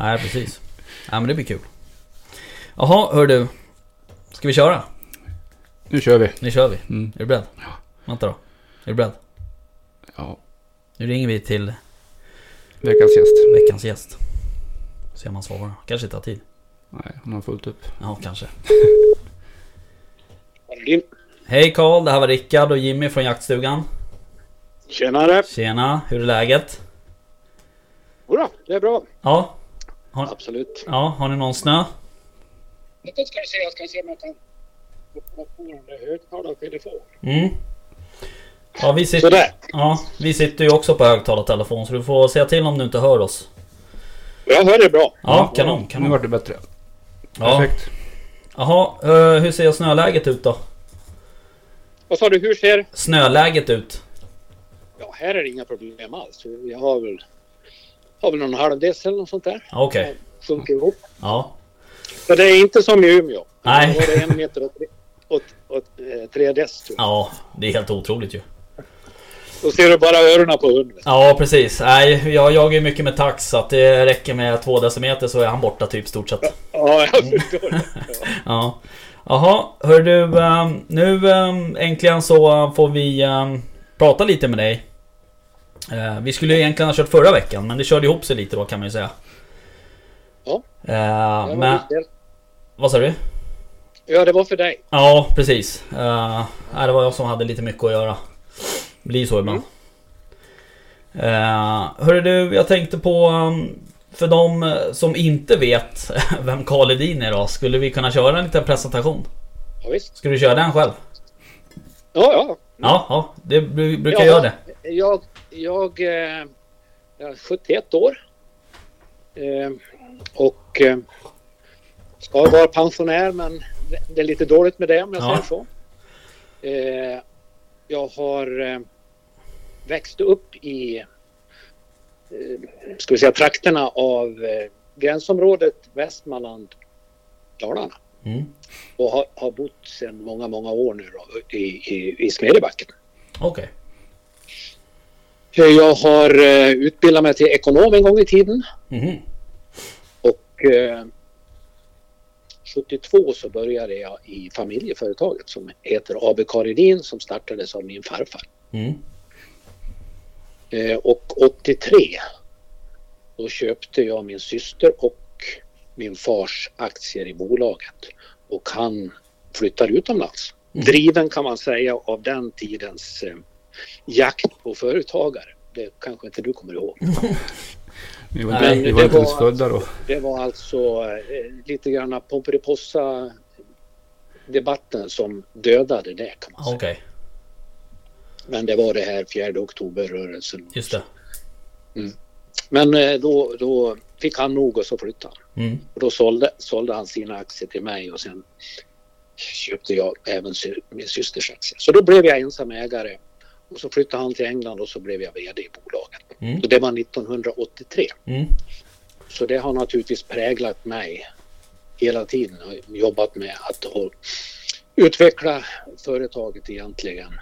Nej, precis. Ja, men det blir kul. Jaha, hör du. Ska vi köra? Nu kör vi. Nu kör vi. Mm. Är du beredd? Ja. Vänta då. Är du beredd? Ja, Nu ringer vi till veckans gäst. veckans gäst. Se om han svarar. Kanske tar tid. Nej, hon har fullt upp. Ja, kanske. Hej Karl, det här var Rickard och Jimmy från jaktstugan. Tjenare! Tjena, hur är läget? Jodå, det är bra. Ja? Har, Absolut. ja, har ni någon snö? Jag ska se, jag ska se om jag kan högtalartelefonen. Mm. Ja, vi sitter, Sådär. ja, vi sitter ju också på högtalartelefon så du får säga till om du inte hör oss. Jag hör det bra. Ja, kanon, Nu kanon. vart det bättre. Ja. Perfekt. Jaha, eh, hur ser snöläget ut då? Vad sa du, hur ser... Snöläget ut? Ja, här är det inga problem alls. Jag har väl, har väl någon halvdels eller något sånt där. Ja, Okej. Sjunker ihop. Ja. Så det är inte som i Umeå. Nej. Då var det en meter och, tre, och, och eh, tre dess. Ja, det är helt otroligt ju. Då ser du bara öronen på hunden. Ja, precis. Nej, jag jagar ju mycket med tax så att det räcker med två decimeter så är han borta typ stort sett. Ja, jag förstår det. Ja. Ja. Jaha, hör du. ehm, nu ehm, äntligen så får vi ehm, prata lite med dig. Eh, vi skulle egentligen ha kört förra veckan men det körde ihop sig lite då kan man ju säga. Ja. Jag var men, vad sa du? Ja, det var för dig. Ja, precis. Uh, det var jag som hade lite mycket att göra. Blir så ibland. Uh, hörru du, jag tänkte på... um, för de som inte vet vem Karl Edin är då, skulle vi kunna köra en liten presentation? Ja, visst. Ska du köra den själv? Ja, ja. Ja, ja det bru- brukar Ja, göra det. Jag, jag, eh, jag är 71 år. Eh, och eh, ska vara pensionär men det- är lite dåligt med det om jag Ja. säger så. Jag har växt upp i ska vi säga, trakterna av gränsområdet Västmanland, Dalarna. Mm. Och har, har bott sedan många, många år nu då, i, i, i Smedjebacken. Okej. Jag har eh, utbildat mig till ekonom en gång i tiden Mhm. och eh, 72 så började jag i familjeföretaget som heter AB Karidin som startades av min farfar. Mm. Eh, och 83 då köpte jag min syster och min fars aktier i bolaget och han flyttade utomlands. Mm. Driven kan man säga av den tidens eh, jakt på företagare. Det kanske inte du kommer ihåg. Vi var, vi det var inte ens födda då. Det var alltså eh, lite grann Pomperipossa debatten som dödade det kan man säga. Okej, Men det var det här 4 oktober-rörelsen. just det. Men eh, då, då fick han nog och så flyttade han. Mm. Och då sålde, sålde han sina aktier till mig och sen köpte jag även sy, min systers aktier. Så då blev jag ensam ägare. Och så flyttade han till England och så blev jag VD i bolaget. Mm. Och det var 1983. Mm. Så det har naturligtvis präglat mig hela tiden. Har jobbat med att utveckla företaget egentligen.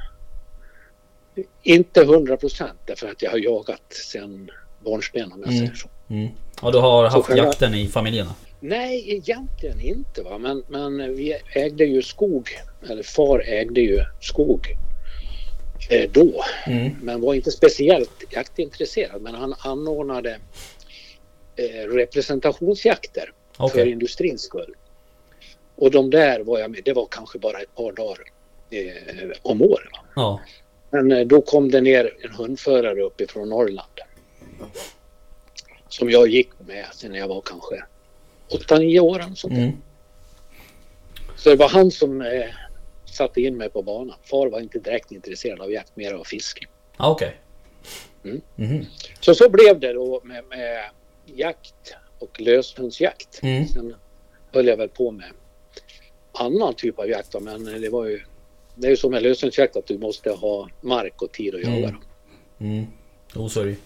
Inte 100 procent därför att jag har jagat sedan barnsben om jag Mm. säger så. Mm. Ja, du har haft själva- jakten i familjen? Nej, egentligen inte. Va? Men, men vi ägde ju skog, eller far ägde ju skog eh, då. Mm. Men var inte speciellt jaktintresserad. Men han anordnade eh, representationsjakter Okej. för industrins skull. Och de där var jag med. Det var kanske bara ett par dagar eh, om året. Ja. Men eh, då kom det ner en hundförare uppifrån Norrland. Som jag gick med sen jag var kanske 8-9 år. Sånt. Mm. Så det var han som eh, satte in mig på banan. Far var inte direkt intresserad av jakt, mer av fiske. Ja, Okej. Mm. Mhm. Så så blev det då med, med jakt och löshundsjakt. Mm. Sen höll jag väl på med annan typ av jakt. va, Men det var ju det är ju som med löshundsjakt att du måste ha mark och tid att jaga Mm. dem. Mm. Jo, så är det.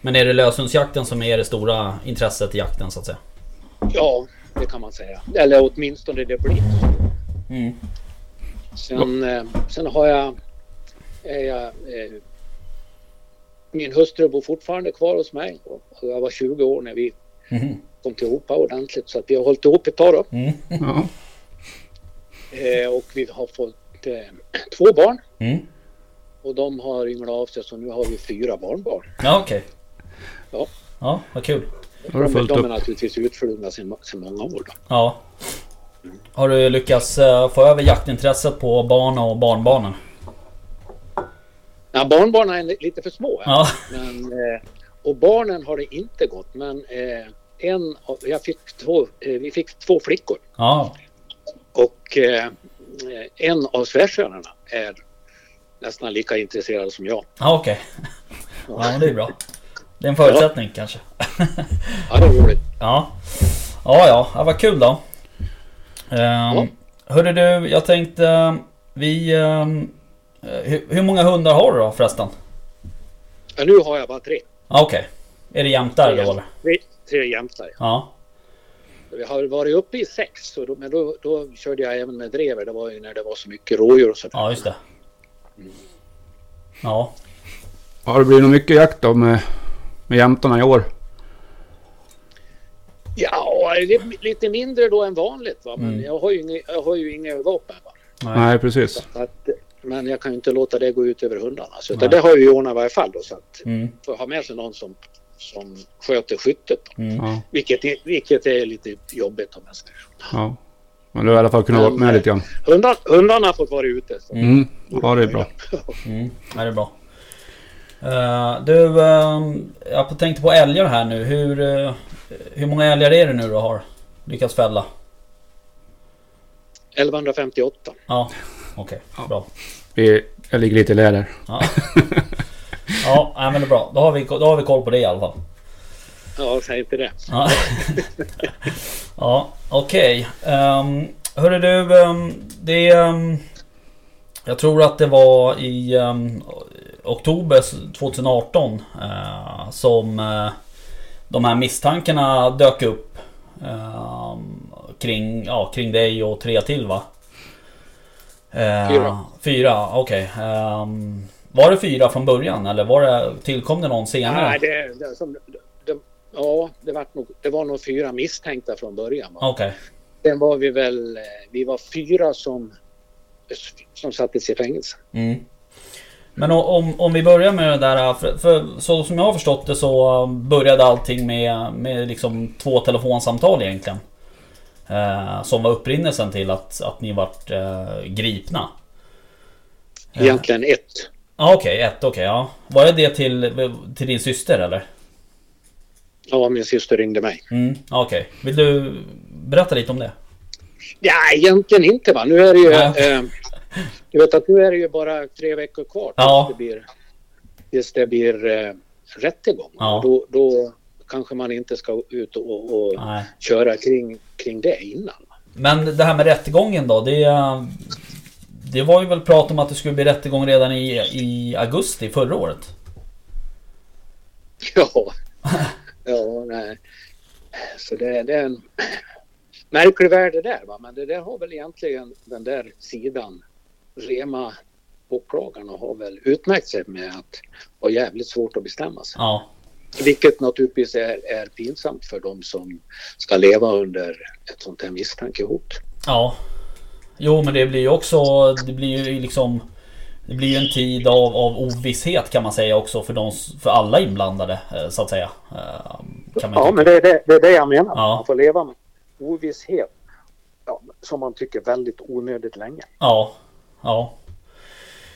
Men är det löshundsjakten som är det stora intresset i jakten så att säga? Ja, det kan man säga. Eller åtminstone det blir så. Mm. Sen, eh, sen har jag, är jag eh, min hustru bor fortfarande kvar hos mig. Och jag var 20 år när vi Mhm. Kom ihop ordentligt så att vi har hållit ihop ett tag då. Mm. Ja. Eh, och vi har fått eh, två barn Mm. och de har ynglat av sig så nu har vi fyra barnbarn. Ja, okej. Ja. Ja, vad kul. Då har du De, de är upp. naturligtvis utflugna sedan många år. Då. Ja. Har du lyckats eh, få över jaktintresset på barn och barnbarnen? Ja, barnbarnen är li- lite för små. Ja. Men, eh, och barnen har det inte gått. Men eh, en, jag fick två, vi fick två flickor. Ja. Och en av svärsönerna är nästan lika intresserad som jag. Ja, okej. Ja, men det är bra. Det är en förutsättning kanske. Ja, det är roligt. Ja. Ja, ja. ja vad kul då. Um, Hörru du, jag tänkte... eh, Vi... ehm, eh, hur, hur många hundar har du då förresten? Ja, nu har jag bara tre. Ja, okej. Är det jämtar då eller? Tre, tre jämtar. Ja. Vi har varit uppe i sex, så då, men då, då körde jag även med drever. Det var ju när det var så mycket rådjur och sådär. Ja, just det. Ja. Har det blivit mycket jakt då med, med jämtarna i år? Ja, det är lite mindre då än vanligt. Va? Men Mm. jag, har ju inga, jag har ju inga vapen. Va? Nej. Nej, precis. Så att, men jag kan ju inte låta det gå ut över hundarna. Så det har vi ordnat i varje fall. Då, så att Mm. får ha med sig någon som, som sköter skyttet. Mm. Ja, Vilket, är- vilket är lite jobbigt om jag säger så. ja. Men du har i alla fall kunnat vara med eh, lite grann. Hundar, hundarna har fått vara ute. Så. Mm. Ja, det är bra. Mm, ja, det är bra. Eh, du, ehm, jag tänkte på älgar här nu. Hur, eh, hur många älgar är det nu du har lyckats fälla? 1158. Ja, okej. Ja. Bra. Vi, jag ligger lite i läder. Ja, ja men det är bra. Då har, vi, då har vi koll på det i alla fall. Ja, säg inte det. Ja, ja okej. Um, hörru du, ehm, det... ehm, jag tror att det var i ehm, oktober 2018 eh, som eh, de här misstankarna dök upp. ehm, kring, ja, kring dig och tre till va? Eh, Fyra. Fyra, okej. Ehm, var det fyra från början eller var det, tillkom det någon senare? Nej, det, det, som, det, ja, det var, nog, det var nog fyra misstänkta från början. Okej. Sen var vi väl, eh, vi var fyra som, som sattes i fängelse. Mm. Men om, om vi börjar med det där, för, för så som jag har förstått det så började allting med, med liksom två telefonsamtal egentligen. Eh, som var upprinnelsen till att, att ni vart eh, gripna. Ja. Egentligen ett. Ja okej, ett okej ja. Var det det till, till din syster eller? Ja, min syster ringde mig. Mm, ja, okej. Vill du berätta lite om det? Ja, egentligen inte va. Nu är det ju... Ja. Eh, du vet att nu är det ju bara tre veckor kvar tills Ja. det blir, tills det blir eh, rättegång. Ja. Då, då kanske man inte ska ut och, och köra kring, kring det innan. Men det här med rättegången då, det... Det var ju väl prat om att det skulle bli rättegång redan i, i augusti förra året? Ja, ja nej. Så det, det är en märklig värld det där. Va? Men det där har väl egentligen den där sidan, Rema åklagarna har väl utmärkt sig med att ha jävligt svårt att bestämma sig. Ja. Vilket naturligtvis är, är pinsamt för de som ska leva under ett sånt här misstankehot. Ja. Jo men det blir ju också, det blir ju liksom Det blir ju en tid av, av ovisshet kan man säga också för, de, för alla inblandade eh, så att säga. Eh, Ja, men det är det, det, är det jag menar. Ja. Man får leva med ovisshet ja, som man tycker väldigt onödigt länge. Ja. Ja.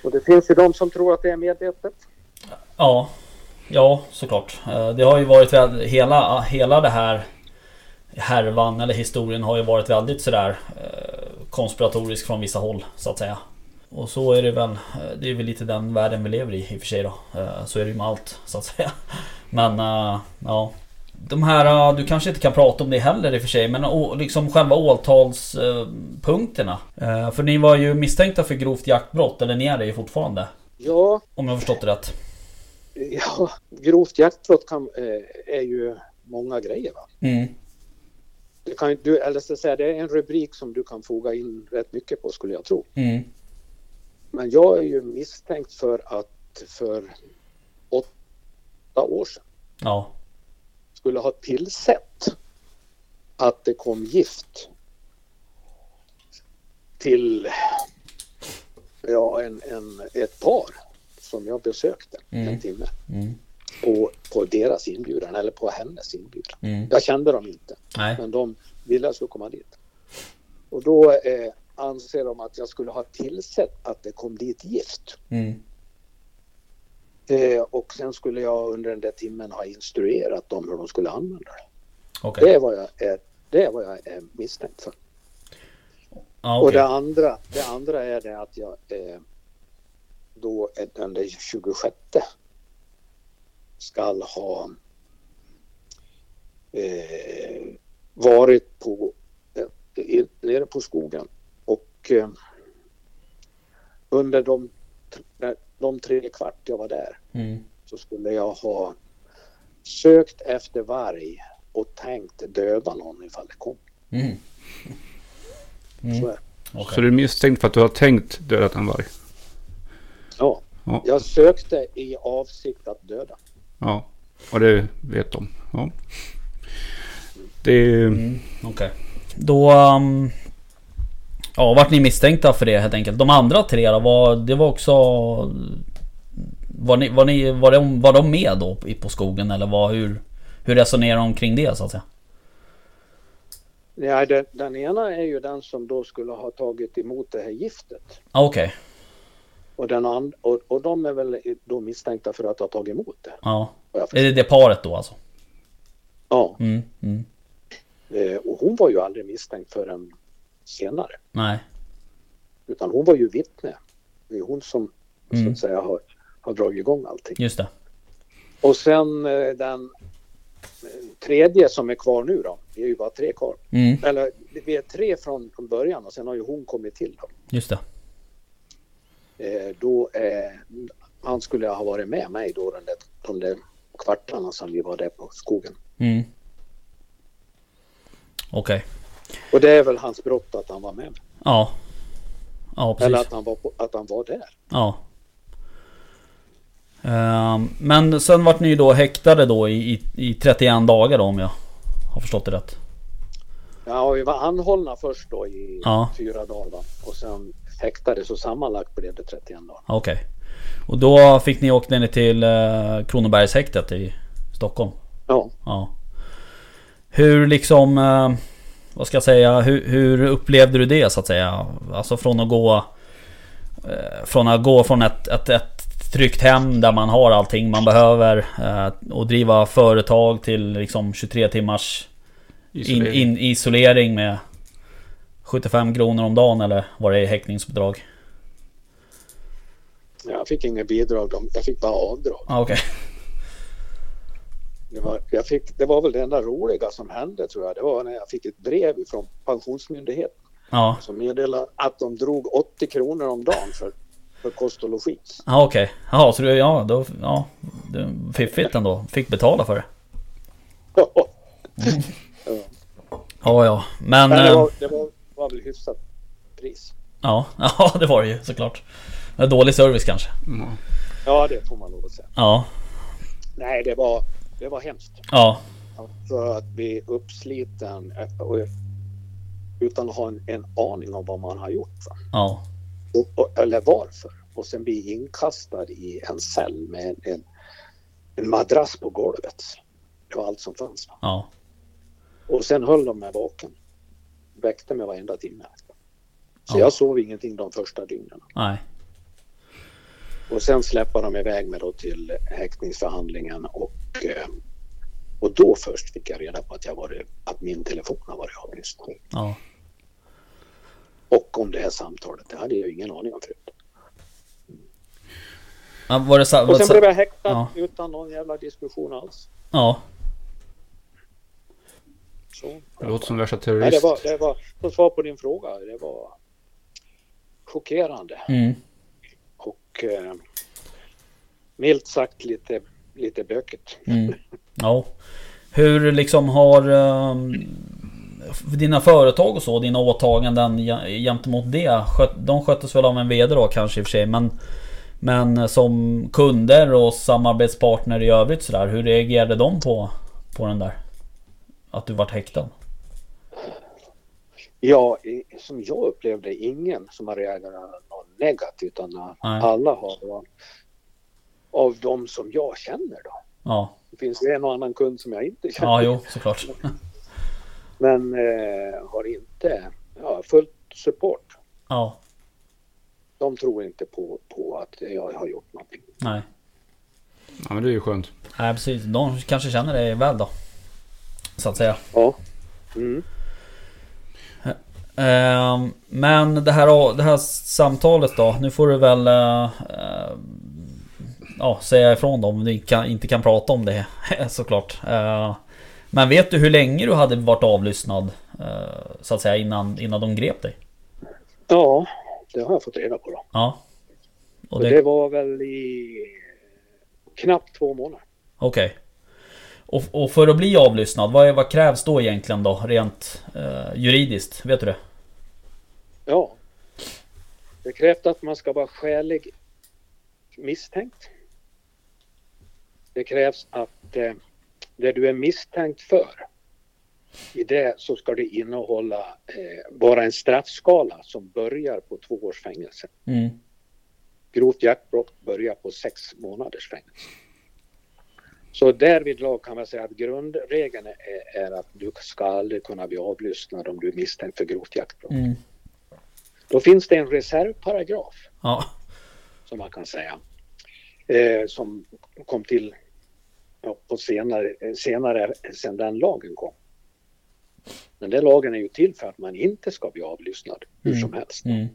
Och det finns ju de som tror att det är medvetet. Ja. Ja såklart. Eh, Det har ju varit väl, hela, hela det här härvan eller historien har ju varit väldigt sådär eh, konspiratorisk från vissa håll så att säga. Och så är det väl, eh, det är väl lite den världen vi lever i i och för sig då. Så är det ju med allt så att säga. Men ja. De här, eh, du kanske inte kan prata om det heller i och för sig, men liksom själva åtalspunkterna. Eh, För ni var ju misstänkta för grovt jaktbrott, eller ni är det ju fortfarande. Ja, Om jag har förstått det rätt. ja grovt jaktbrott kan, eh, är ju många grejer. Va? Mm. Det, kan, du, eller så att säga, det är en rubrik som du kan foga in rätt mycket på skulle jag tro. Mm. Men jag är ju misstänkt för att för åtta år sedan Ja. Skulle ha tillsett att det kom gift till ja, en, en, ett par som jag besökte Mm. en timme Mm. på, på deras inbjudan eller på hennes inbjudan. Mm. Jag kände dem inte Nej. men de ville att jag skulle komma dit. Och då eh, anser de att jag skulle ha tillsett att det kom dit gift. Mm. Eh, och sen skulle jag under den där timmen ha instruerat dem hur de skulle använda det. Okej. Det är vad jag är, det är, vad jag är misstänkt för. Ja, Och okej. det andra, det andra är det att jag eh, då den där 26 ska ha eh, varit på, eh, nere på skogen och eh, under de, de tre kvart jag var där Mm. så skulle jag ha sökt efter varg och tänkt döda någon ifall det kom. Mm. Så är det. Okej. Så du är misstänkt för att du har tänkt dödat en varg? Ja. Ja. Jag sökte i avsikt att döda. Ja, och det vet de. Ja. Det är... Mm. Okej. Då... Um, ja, vart ni misstänkta för det helt enkelt? De andra tre då? Var, det var också... Var, ni, var, ni, var, de, var de med då på skogen eller var, hur, hur resonerar de kring det så att säga? Ja, den, den ena är ju den som då skulle ha tagit emot det här giftet. Ah, Okej. Och, den and, och, och de är väl då misstänkta för att ha tagit emot det. Ja. Är det det paret då alltså? Ja, Mm. Mm. eh, och hon var ju aldrig misstänkt förrän senare. Nej. Utan hon var ju vittne. Det är hon som så Mm. att säga har, har dragit igång allting. Just det. Och sen eh, den eh, tredje som är kvar nu då. Vi är ju bara tre kvar. Mm. Eller vi är tre från, från början och sen har ju hon kommit till då. Just det. Eh, då eh, han skulle ha varit med mig då den där, de där kvartarna som vi var där på skogen. Mm. Okej. Och det är väl hans brott att han var med. Ja. Ja precis. Eller att han var, på, att han var där. Ja. Ehm, men sen vart ni då häktade då i, i, i 31 dagar då om jag har förstått det rätt. Ja, vi var anhållna först då i Ja. fyra dagar va? och sen häktades och sammanlagt blev det 31 dagar. Okej. Och då fick ni åka ner till eh, Kronobergshäktet i Stockholm. Ja, Ja. Hur liksom... Eh, vad ska jag säga? Hur, hur upplevde du det så att säga? Alltså från att gå... Eh, från att gå från ett, ett, ett tryggt hem där man har allting man behöver. Eh, och driva företag till liksom 23 timmars in, isolering. in, isolering med 75 kronor om dagen eller vad det är i häktningsuppdrag. jag fick inga bidrag, jag fick bara avdrag. Ah, Okej. Det var, jag fick, det var väl det enda roliga som hände tror jag. Det var när jag fick ett brev från Pensionsmyndigheten Ja. som meddelade att de drog 80 kronor om dagen för, för kost och logi. Ja okej. Jaha så du, ja då... Ja. Det är fiffigt ändå. Fick betala för det. Ja, Ja ja. Men... Men det eh, var, det var, var väl hyfsat pris. Ja, ja det var det ju såklart. Det Dålig service kanske. Ja. Ja, det får man lov att säga. Ja. Nej, det var, det var hemskt. Ja. För att bli uppsliten eh, utan att ha en, en aning om vad man har gjort. Va? Ja. Och, och, eller varför. Och sen bli inkastad i en cell med en, en, en madrass på golvet. Det var allt som fanns. Va? Ja. Och sen höll de mig vaken. Väckte mig varenda timme. Så Ja. jag sov ingenting de första dygnen. Nej. Och sen släpper de iväg mig då till häktningsförhandlingen och, eh, och då först fick jag reda på att, jag var, att min telefon har varit avlyssnad. Ja. Och om det här samtalet, det hade jag ingen aning om förut. ja var det så, var Och sen blev jag häktad Ja. utan någon jävla diskussion alls. Ja. Så. Det låter som värsta Nej, terrorist. det var, det var, som svar på din fråga, det var chockerande Mm. Och eh, milt sagt lite, lite bökigt. Mm. Ja. Hur liksom har... Um, dina företag och så, dina åtaganden gentemot det. Sköt, de sköttes väl av en VD då kanske i och för sig. Men, men som kunder och samarbetspartner i övrigt sådär. Hur reagerade de på, på den där? Att du vart häktad? Ja, som jag upplevde ingen som har reagerat negativt utan Nej. alla har då, av de som jag känner då. Ja, Det finns en och annan kund som jag inte känner. ja jo såklart. Men eh, har inte ja, fullt support. Ja, De tror inte på, på att jag har gjort någonting. nej. Ja, men det är ju skönt. Nej precis, de kanske känner dig väl då. Så att säga. Ja. Mm. Ehm, men det här, det här samtalet då. Nu får du väl eh, eh, ja, säga ifrån då om du inte kan prata om det såklart. Eh, men vet du hur länge du hade varit avlyssnad? eh, så att säga innan, innan de grep dig? ja, det har jag fått reda på då. Ja. Och Och det, det var väl i knappt två månader. Okej. Och, och för att bli avlyssnad, vad, är, vad krävs då egentligen då? Rent eh, juridiskt? Vet du det? Ja. Det krävs att man ska vara skälig misstänkt. Det krävs att eh, det du är misstänkt för i det så ska det innehålla eh, vara en straffskala som börjar på två års fängelse. Mm. Grovt jaktbrott börjar på sex månaders fängelse. Så därvidlag kan man säga att grundregeln är, är att du ska aldrig kunna bli avlyssnad om du är misstänkt för grovt jaktbrott. Mm. Då finns det en reservparagraf Ja. som man kan säga. Eh, som kom till ja, på senare, senare sen den lagen kom. Men den lagen är ju till för att man inte ska bli avlyssnad hur Mm. som helst. Mm.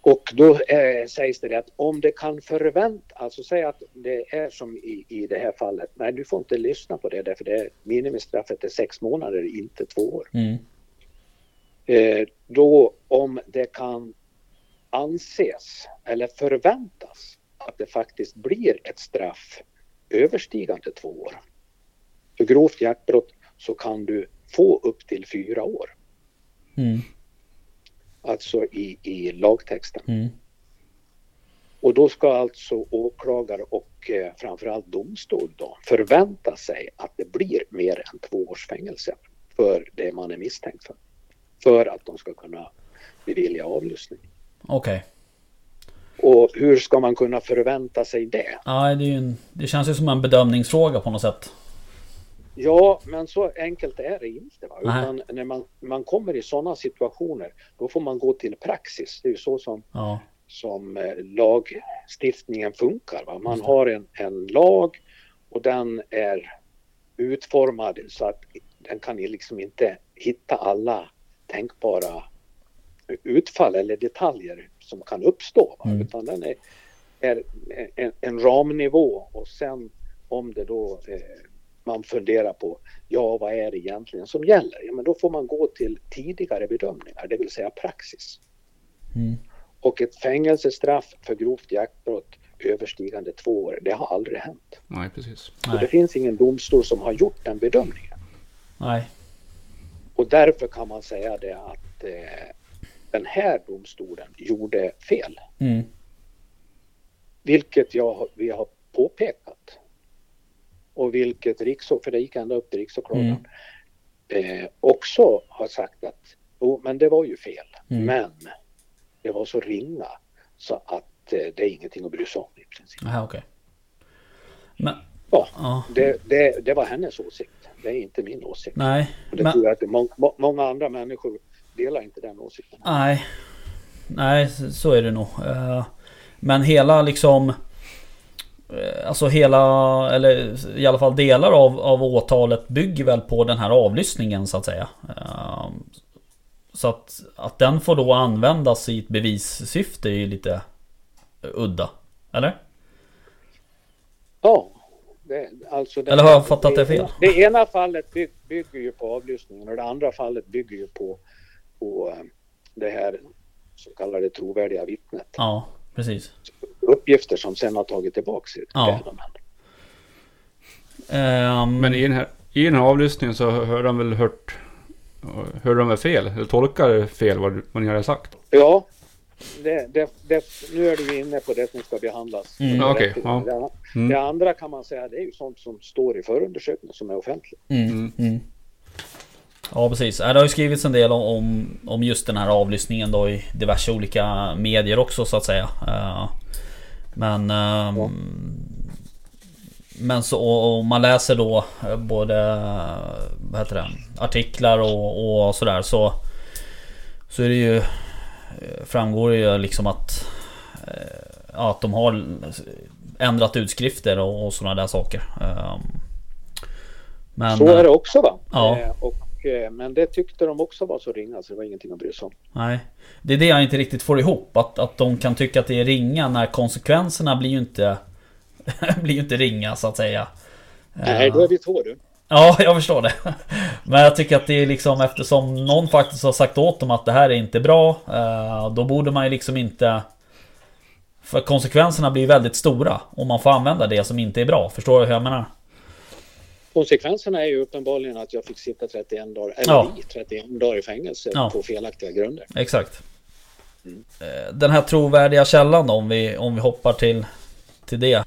Och då eh, sägs det att om det kan förvänta, alltså säg att det är som i, i det här fallet, nej du får inte lyssna på det därför det är, minimistraffet är sex månader, inte två år. Mm. Eh, då om det kan anses eller förväntas att det faktiskt blir ett straff överstigande två år. För grovt jaktbrott så kan du få upp till fyra år, Mm. alltså i, i lagtexten. Mm. Och då ska alltså åklagare och eh, framförallt domstol då förvänta sig att det blir mer än två års fängelse för det man är misstänkt för. För att de ska kunna bevilja avlyssning. Okej. Och hur ska man kunna förvänta sig det? Ja, det, är ju en, det känns ju som en bedömningsfråga på något sätt. Ja, men så enkelt är det inte. Va? Nej. Utan när man, man kommer i sådana situationer, då får man gå till praxis. Det är ju så som, Ja. som eh, lagstiftningen funkar. Va? Man har en, en lag och den är utformad så att den kan liksom inte hitta alla tänkbara utfall eller detaljer som kan uppstå. Mm. Utan den är, är en, en ramnivå och sen om det då eh, man funderar på ja vad är det egentligen som gäller? Ja, men då får man gå till tidigare bedömningar, det vill säga praxis. Mm. Och ett fängelsestraff för grovt jaktbrott överstigande två år, det har aldrig hänt. Nej, precis. Så det Nej. finns ingen domstol som har gjort den bedömningen. Nej. Och därför kan man säga det att eh, den här domstolen gjorde fel. Mm. Vilket jag, vi har påpekat. Och vilket riksåklagaren, för det gick ända upp till riksåklagaren, eh, också har sagt att jo, men det var ju fel. Mm. Men det var så ringa så att eh, det är ingenting att bry sig om i princip. Aha, okej. Men... Ja. Ja. Det, det, det var hennes åsikt. Det är inte min åsikt. Nej. Och det Men... tror jag att må, må, många andra människor delar inte den åsikten. Nej. Nej, så är det nog. Eh, Men hela liksom... eh, Alltså hela, eller i alla fall delar av, av åtalet bygger väl på den här avlyssningen så att säga. Eh, Så att, att den får då användas i ett bevissyfte är ju lite udda. Eller? Ja. Det, alltså det, Eller har jag fattat det fel? ena- Det ena fallet by, bygger ju på avlyssningen och det andra fallet bygger ju på, på eh, det här så kallade trovärdiga vittnet. Ja, precis. Uppgifter som sen har tagit tillbaka i Ja. Ehm, Men i den här, i den här avlyssningen så hör de väl hört... Hör de väl fel? Eller tolkar fel vad, vad ni har sagt? Ja, det, det, det, nu är du ju inne på det som ska behandlas. Mm. Rättegång. ja. Det, Mm. det andra kan man säga det är ju sånt som står i förundersökningen som är offentligt. Mm. Mm. Ja precis. Ja, Det har ju skrivits en del om, om, om just den här avlyssningen då i diverse olika medier också så att säga. Eh, Men... ehm, Ja. Men så och man läser då eh, både vad heter det, artiklar och, och sådär så Så är det ju Framgår det ju liksom att eh, Att de har ändrat utskrifter och, och sådana där saker. Ehm, Men, så är det också va? Ja. Eh, och, eh, men det tyckte de också var så ringa så det var ingenting att bry sig om. Nej. Det är det jag inte riktigt får ihop. Att, att de kan tycka att det är ringa när konsekvenserna blir ju inte... blir ju inte ringa så att säga. Nej, då är vi två du. Ja, jag förstår det. Men jag tycker att det är liksom eftersom någon faktiskt har sagt åt dem att det här är inte bra. eh, Då borde man ju liksom inte... För konsekvenserna blir väldigt stora. Om man får använda det som inte är bra. Förstår du hur jag menar? Konsekvenserna är ju uppenbarligen att jag fick sitta 31 dagar, eller Ja. vi 31 dagar i fängelse Ja. på felaktiga grunder. Exakt. Eh, Den här trovärdiga källan då, om vi, om vi hoppar till, till det.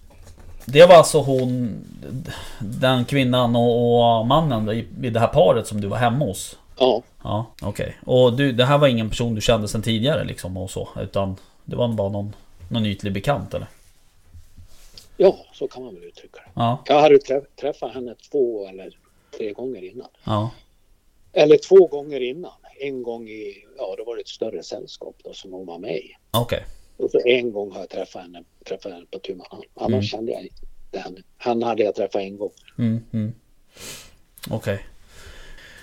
Det var alltså hon, den kvinnan och, och mannen då, i, i det här paret som du var hemma hos? Ja, Ja, okej. Och du, det här var ingen person du kände sedan tidigare liksom och så? Utan det var bara någon, någon ytlig bekant eller? ja, så kan man väl uttrycka det. Ja, Jag hade träff- träffat henne två eller tre gånger innan. ja, Eller två gånger innan. En gång i, ja det var ett större sällskap då som hon var med i. okej. Och så en gång har jag träffat henne, träffat henne på tu. Annars Mm. kände jag inte henne. Han hade jag träffat en gång. Mm, mm. Okej.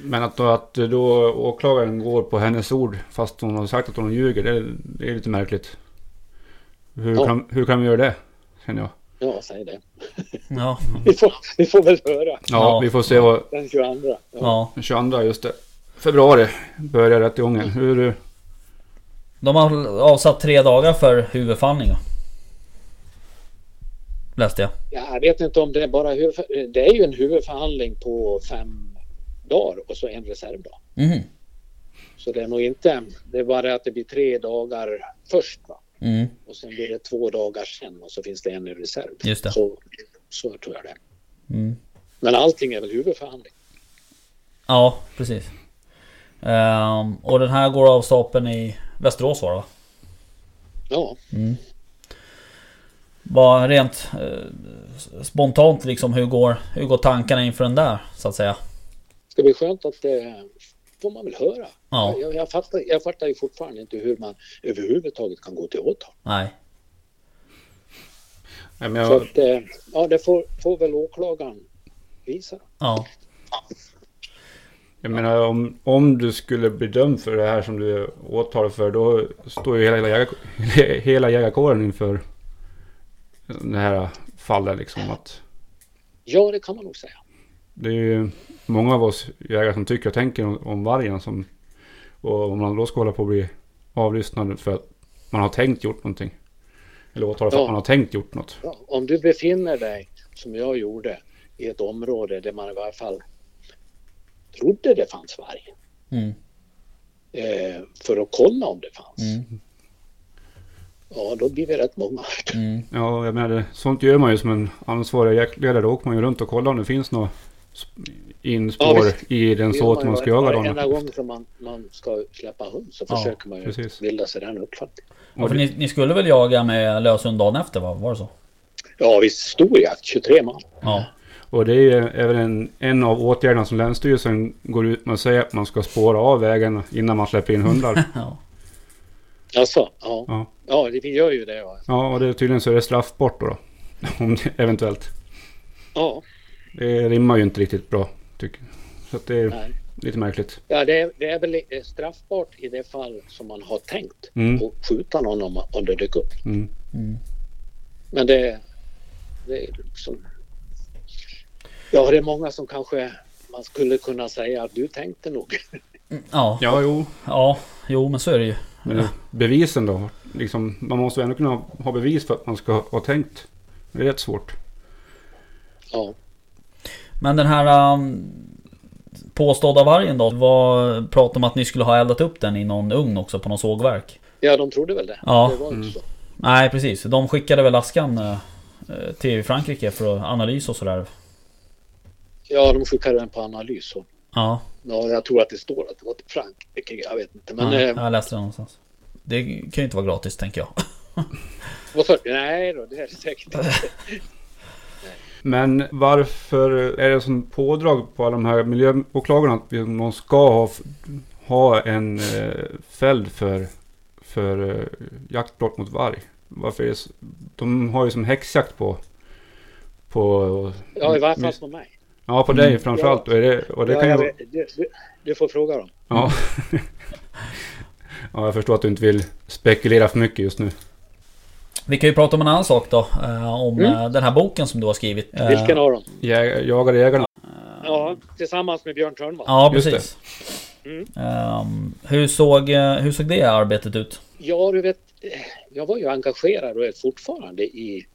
Men att då, att då åklagaren går på hennes ord fast hon har sagt att hon ljuger, det, är- det är lite märkligt. Hur, Ja. kan, hur kan vi göra det? Känner jag. Ja, säg det. Ja, Vi får, vi får väl höra Ja, Ja. vi får se vad... den 22. Ja. ja. Den 22 just det. Februari börjar rättegången. Hur... De har avsatt tre dagar för huvudförhandling. Läste jag. Jag vet inte om det är bara huvud, Det är ju en huvudförhandling på fem dagar och så en reservdag. Mhm. Så det är nog inte, det är bara att det blir tre dagar först va? Mm. Och sen blir det två dagar sen och så finns det en i reserv. Just det. Så, så tror jag det. Mm. Men allting är väl huvudförhandling. Ja, precis. Ehm, och den här går av stapeln i Västerås var det va? Ja, Bara rent eh, spontant liksom hur går, hur går tankarna inför den där så att säga? det blir skönt att det får man väl höra. Ja. Jag, jag, fattar, jag fattar ju fortfarande inte hur man överhuvudtaget kan gå till åtal. Nej. Nej, men Så jag, att, eh, ja, det får, får väl åklagaren visa. Ja. Jag menar om, om du skulle bli dömd för det här som du är åtalad för då står ju hela, jägar, hela jägarkåren inför det här fallet liksom. Att Ja, det kan man nog säga. det är ju många av oss jägare som tycker och tänker om, om vargen som och om man då ska hålla på att bli avlyssnad för att man har tänkt gjort någonting. Eller åtalad för Ja. att man har tänkt gjort något. Ja, om du befinner dig, som jag gjorde, i ett område där man i varje fall trodde det fanns varg. Mm. Eh, för att kolla om det fanns. Mm. Ja, då blir vi rätt många. Mm. Ja, jag menar, sånt gör man ju som en ansvarig jaktledare. Då åker man ju runt och kollar om det finns något sp- inspår Ja, i den såt man ju ska jaga Varenda gång som man, man ska släppa hund så Ja, försöker man ju precis. bilda sig den uppfattningen. Ja, för ni, ni skulle väl jaga med löshund dagen efter va? Var det så? Ja, visst stor jakt, 23 man. Ja. Och det är ju även en, en av åtgärderna som Länsstyrelsen går ut med att säga att man ska spåra av vägarna innan man släpper in hundar. ja. Alltså, ja. Ja. Ja, det, gör ju det. Ja. Ja, och det, tydligen så är det straffbart då. då. Om det, eventuellt. ja, Det rimmar ju inte riktigt bra. Tycker jag. Så att det är nej. lite märkligt. Ja, det, är, det är väl straffbart i det fall som man har tänkt Mm. och skjuta någon om, om det dyker upp. Mm. Mm. Men det, det är liksom... Ja, det är många som kanske man skulle kunna säga att du tänkte nog. Ja. Ja, jo. Ja. Jo men så är det ju. Men bevisen då? Liksom, man måste ju ändå kunna ha bevis för att man ska ha tänkt. Det är rätt svårt. Ja, Men den här um, påstådda vargen då? Var prat om att ni skulle ha eldat upp den i någon ugn också på någon sågverk? Ja, de trodde väl det. Ja. Det var inte så. Nej precis, de skickade väl askan eh, till Frankrike för analys och sådär. Ja, de skickade den på analys. Och, Ja, ja, jag tror att det står att det var till Frankrike. Jag vet inte. Men ja, eh, jag läste det någonstans. Det kan ju inte vara gratis tänker jag. vad sa du? Nej då, det är det säkert inte. Men varför är det som pådrag på alla de här miljöåklagarna att de ska ha, ha en eh, fälld för, för eh, jaktbrott mot varg? Varför är det, så- de har ju som häxjakt på... på Ja, i varje fall på mig. Ja, på dig Mm. framförallt. Och, är det, och det ja, kan jag du, du, du får fråga dem. Ja. ja, jag förstår att du inte vill spekulera för mycket just nu. Vi kan ju prata om en annan sak då. eh, om Mm. eh, den här boken som du har skrivit. Eh, Vilken av dem? Jä- Jagade jägarna. Ja, tillsammans med Björn Törnvall. Ja, precis. Mm. Ehm, hur, såg, eh, hur såg det arbetet ut? Ja, du vet, eh, jag var ju engagerad och är fortfarande i,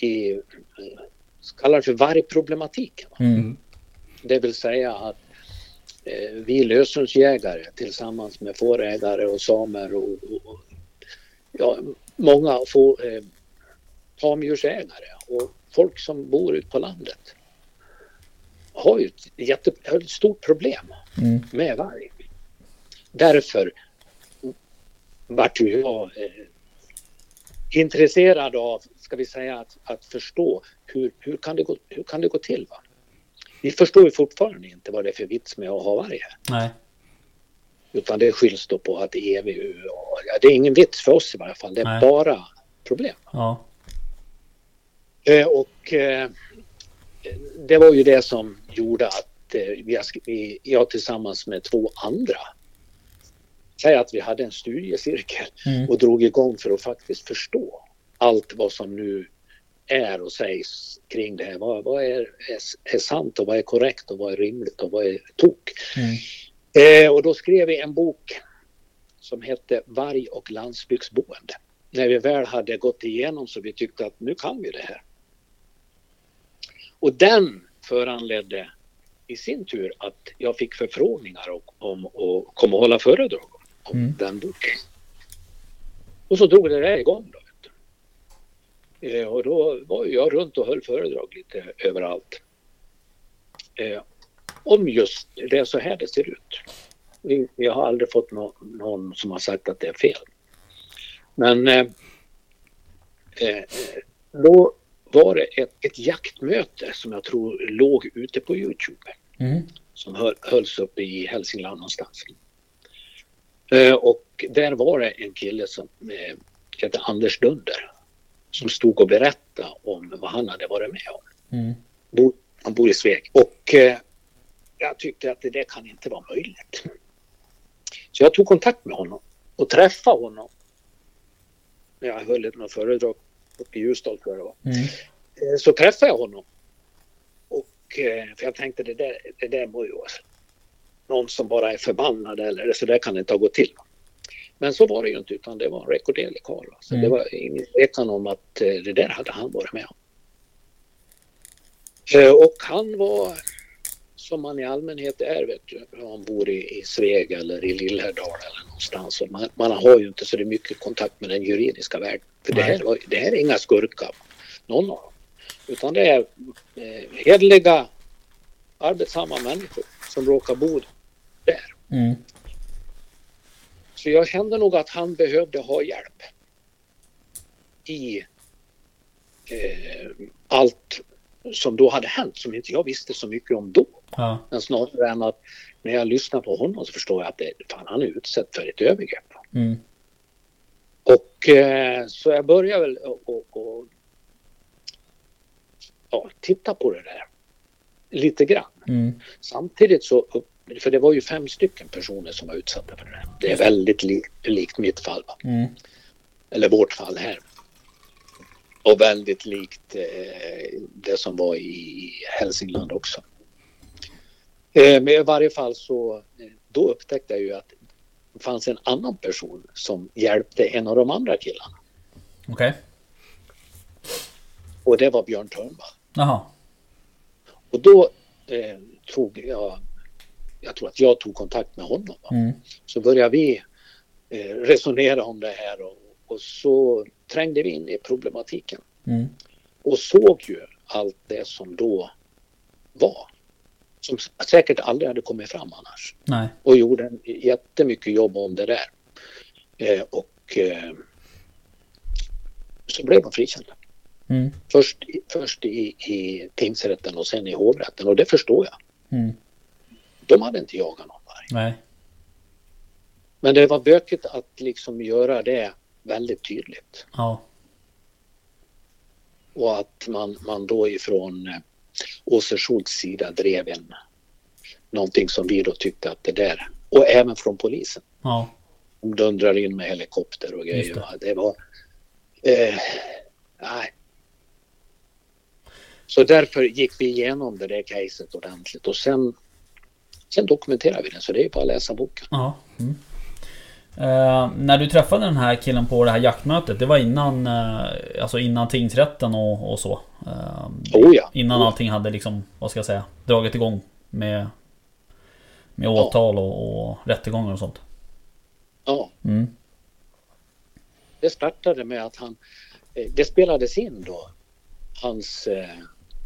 i eh, kallar det för vargproblematiken. va? Mm. Det vill säga att eh, vi lösensjägare tillsammans med fårägare och samer och, och, och ja, många få, eh, tamdjursägare och folk som bor ute på landet har ju ett, jätte, har ett stort problem Mm. med varg. Därför vart ju jag eh, intresserad av, ska vi säga, att, att förstå hur, hur, kan det gå, hur kan det gå till? Va? Vi förstår ju fortfarande inte vad det är för vits med att ha varg här. Nej. Utan det skylls då på att EVU och, ja, det är ingen vits för oss i varje fall. Det är Nej. bara problem. Ja. Eh, och eh, det var ju det som gjorde att eh, vi, jag tillsammans med två andra säg att vi hade en studiecirkel Mm. och drog igång för att faktiskt förstå allt vad som nu är och sägs kring det här. Vad, vad är, är, är sant och vad är korrekt och vad är rimligt och vad är tok? Mm. Eh, och då skrev vi en bok som hette Varg och landsbygdsboende. När vi väl hade gått igenom så vi tyckte att nu kan vi det här. Och den föranledde i sin tur att jag fick förfrågningar om att komma och hålla föredrag Mm. den boken. Och så drog det där igång då. Eh, och då var jag runt och höll föredrag lite överallt. Eh, om just det är så här det ser ut. Vi har aldrig fått nå, någon som har sagt att det är fel. Men eh, eh, då var det ett, ett jaktmöte som jag tror låg ute på Youtube Mm. som höll, hölls uppe i Hälsingland någonstans. Eh, och där var det en kille som eh, hette Anders Dunder som stod och berättade om vad han hade varit med om. Mm. Bo, han bor i Sveg. Och eh, jag tyckte att det där kan inte vara möjligt. Så jag tog kontakt med honom och träffade honom. Jag höll ett något föredrag uppe i Ljusdal tror jag det var. Mm. Eh, Så träffade jag honom. Och eh, för jag tänkte det där, det där må ju vara någon som bara är förbannad eller så där kan det inte ha gått till. Men så var det ju inte utan det var en rekorderlig karl. Så Mm. det var ingen tvekan om att eh, det där hade han varit med om. Eh, Och han var som man i allmänhet är, vet du, om man bor i, i Sveg eller i Lillhärdal eller någonstans. Man, man har ju inte så mycket kontakt med den juridiska världen. För det här, var- det här är inga skurkar, någon av dem. Utan det är eh, hederliga, arbetsamma människor som råkar bo där. Mm. Så jag kände nog att han behövde ha hjälp i eh, allt som då hade hänt som inte jag visste så mycket om då. Ja. Men snarare än att när jag lyssnar på honom så förstår jag att det, fan, han är utsatt för ett övergrepp. Mm. Och eh, så jag började väl och, och, ja, titta på det där lite grann. Mm. Samtidigt så, för det var ju fem stycken personer som var utsatta för det. Det är väldigt li, likt mitt fall? Mm. eller vårt fall här. Och väldigt likt eh, det som var i Hälsingland också. Eh, men i varje fall så eh, då upptäckte jag ju att det fanns en annan person som hjälpte en av de andra killarna. Okej. Och det var Björn Törnvall. Jaha. Och då eh, tog jag, jag tror att jag tog kontakt med honom. Mm. Så började vi eh, resonera om det här och, och så trängde vi in i problematiken Mm. och såg ju allt det som då var. Som säkert aldrig hade kommit fram annars. Nej. Och gjorde jättemycket jobb om det där. Eh, och eh, så blev de frikända. Mm. Först, först i, i tingsrätten och sen i hovrätten och det förstår jag. Mm. De hade inte jagat någon varg. Nej. Men det var bökigt att liksom göra det väldigt tydligt. Ja. Och att man, man då ifrån eh, Åse Schultz sida drev en någonting som vi då tyckte att det där och även från polisen. Ja. De dundrar in med helikopter och Just grejer. det. Det var... Eh, nej. Så därför gick vi igenom det där caset ordentligt och sen, sen dokumenterade vi det. Så det är bara att läsa boken. Ja. Mm. Eh, när du träffade den här killen på det här jaktmötet, det var innan, eh, alltså innan tingsrätten och, och så? Eh, Oh ja. Innan Oh allting hade liksom, vad ska jag säga, dragit igång med, med Ja. åtal och, och rättegångar och sånt? Ja, Mm. det startade med att han... Eh, det spelades in då. Hans eh,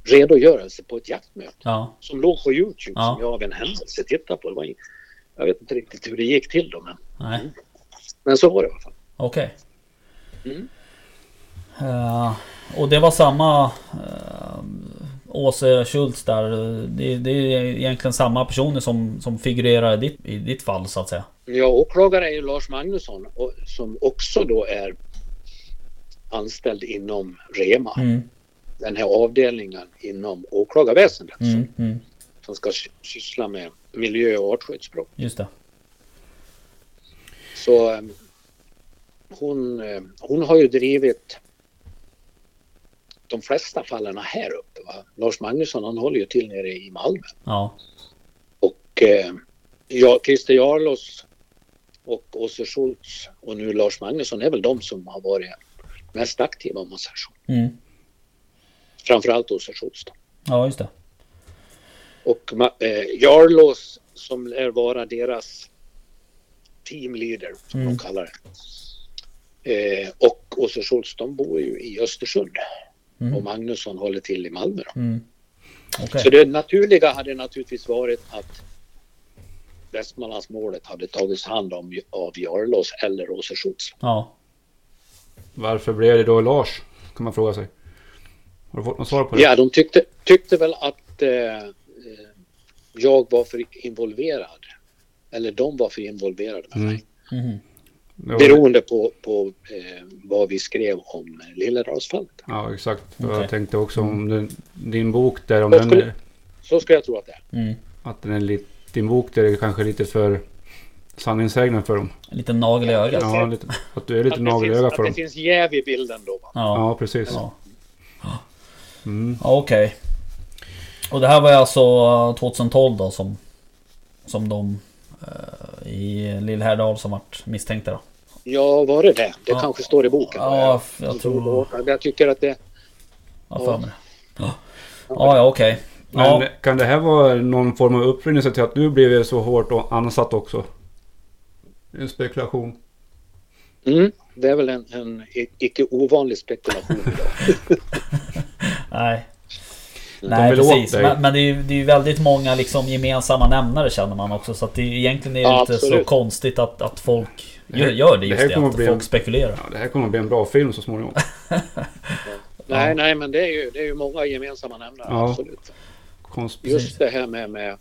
redogörelse på ett jaktmöte. Ja. Som låg på Youtube Ja. som jag av en händelse tittade på. Det var in, jag vet inte riktigt hur det gick till då men, Nej. men så var det i alla fall. Okej. Mm. Eh, och det var samma uh, Åse Schultz där. Det, det är egentligen samma personer som, som figurerar i ditt, i ditt fall så att säga. Ja, åklagare är ju Lars Magnusson och, som också då är anställd inom REMA. Mm, Den här avdelningen inom åklagarväsendet som, mm, mm, som ska sy- syssla med miljö och artskyddsbrott. just det. Så eh, hon, eh, hon har ju drivit de flesta fallen här uppe. Va? Lars Magnusson han håller ju till nere i Malmö. Ja. Och eh, ja, Christer Jarlos och Åse Schultz och nu Lars Magnusson är väl de som har varit mest aktiva om man säger så. Mm. Framförallt då. Ja just det. Och eh, Jarlos som lär vara deras teamleader som Mm. de kallar det. Eh, och Åse Schultz de bor ju i Östersund Mm. och Magnusson håller till i Malmö. Då. Mm. Okej. Så det naturliga hade naturligtvis varit att Västmanlandsmålet hade tagits hand om av Jarlos eller Åse Schultz. Ja. Varför blev det då Lars? Kan man fråga sig. Har du fått något svar på det? Ja, de tyckte, tyckte väl att eh, eh, jag var för involverad. Eller de var för involverade med mig. Mm. Mhm. Det var- Beroende på, på eh, vad vi skrev om Lillerdalsfallet. Ja exakt. Okej. Jag tänkte också om den, din bok där om Vad den skulle- är, Så ska jag tro att det är. Mm. att den är lite, din bok där är kanske lite för sanningssägande för dem. En liten nagel i ögat. Ja, lite, att du är lite Att det, nagel i ögat att för det dem. finns jäv i bilden då. Va? Ja. Ja precis. Ja. Mm. Ja, Okej. Och det här var alltså eh, 2012 då som Som de eh, I Lillhärdal som vart misstänkta då. Ja, var det det? Det Ja. kanske står i boken. Ja, f- jag tror... Jag tycker att det... Ja, för mig det. Ja, ja, ja okej. Men Ja, kan det här vara någon form av upprinnelse till att du blev så hårt och ansatt också? En spekulation. Mm, det är väl en, en icke ovanlig spekulation. nej. De Nej precis. Men, men det är ju det är väldigt många liksom gemensamma nämnare känner man också. Så att det är, egentligen är det Ja, inte så absolut. konstigt att, att folk Det här- gör, gör det det just här det. kommer att bli folk en- spekulerar. Ja, det här kommer att bli en bra film så småningom. nej, nej, men det är ju, det är ju många gemensamma nämnare. Ja. Absolut. Konst... Just det här med, med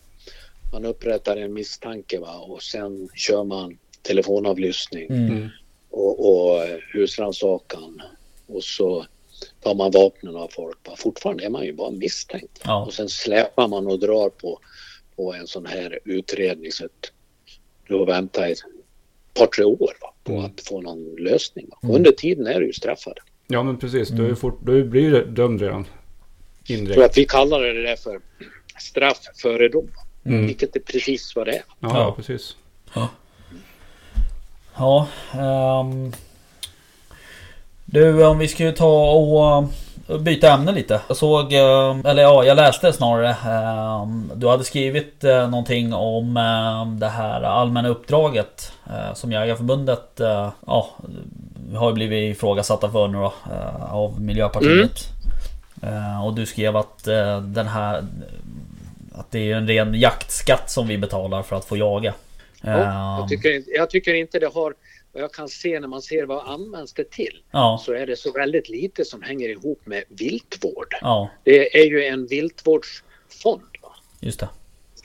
man upprättar en misstanke va? och sen kör man telefonavlyssning Mm. Mm. och, och husrannsakan och så tar man vapnen av folk. Va? Fortfarande är man ju bara misstänkt. Ja. Och sen släpar man och drar på, på en sån här utredning så att du har väntat ett par tre år va? på Mm. att få någon lösning. Va? Mm. Under tiden är du ju straffad. Ja men precis. Du, är Mm. fort, du blir ju dömd redan. Jag tror Indirekt. att vi kallar det där för straff före dom. Mm. Vilket är precis vad det är. Ja, Ja. ja precis. Ja, ehm, Du, om vi skulle ta och byta ämne lite. Jag såg, eh, eller ja, jag läste snarare. eh, Du hade skrivit eh, någonting om eh, det här allmänna uppdraget eh, som Jägarförbundet eh, ja, har blivit ifrågasatta för nu då, eh, av Miljöpartiet. Eh, Och du skrev att eh, den här att det är en ren jaktskatt som vi betalar för att få jaga. Ja, Eh, jag, tycker, jag tycker inte det har, vad jag kan se när man ser vad används det till, Ja, så är det så väldigt lite som hänger ihop med viltvård. ja, Det är ju en viltvårdsfond, va? just det.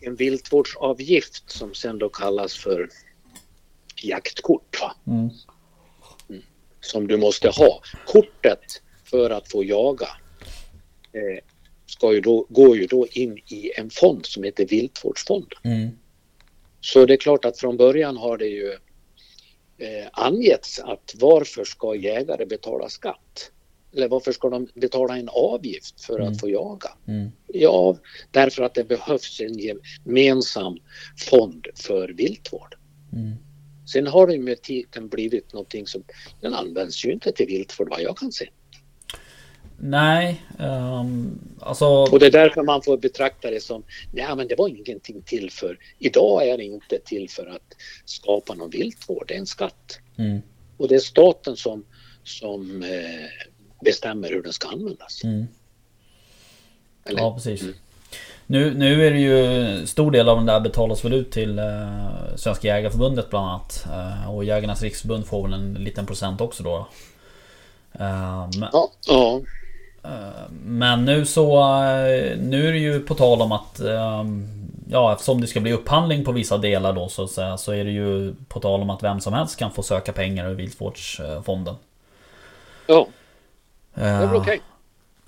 en viltvårdsavgift som sen då kallas för jaktkort. Va? Mm. Som du måste ha. Kortet för att få jaga eh, ska ju då, går ju då in i en fond som heter viltvårdsfonden. Mm. Så det är klart att från början har det ju eh, angetts att varför ska jägare betala skatt? Eller varför ska de betala en avgift för Mm. att få jaga? Mm. Ja, därför att det behövs en gemensam fond för viltvård. Mm. Sen har det med tiden blivit någonting som den används ju inte till viltvård vad jag kan se. Nej, um, alltså... Och det är därför man får betrakta det som, nej men det var ingenting till för, idag är det inte till för att skapa någon viltvård, det är en skatt. Mm, Och det är staten som, som eh, bestämmer hur den ska användas. mm. Ja, precis. Mm. Nu, nu är det ju stor del av den där betalas väl ut till eh, Svenska Jägareförbundet bland annat. Eh, och Jägarnas Riksförbund får väl en liten procent också då. Men, Ja, ja, men nu så... Eh, nu är det ju på tal om att... Eh, ja, eftersom det ska bli upphandling på vissa delar då så att säga. Så är det ju på tal om att vem som helst kan få söka pengar ur Viltvårdsfonden. ja, Eh, det är väl okej.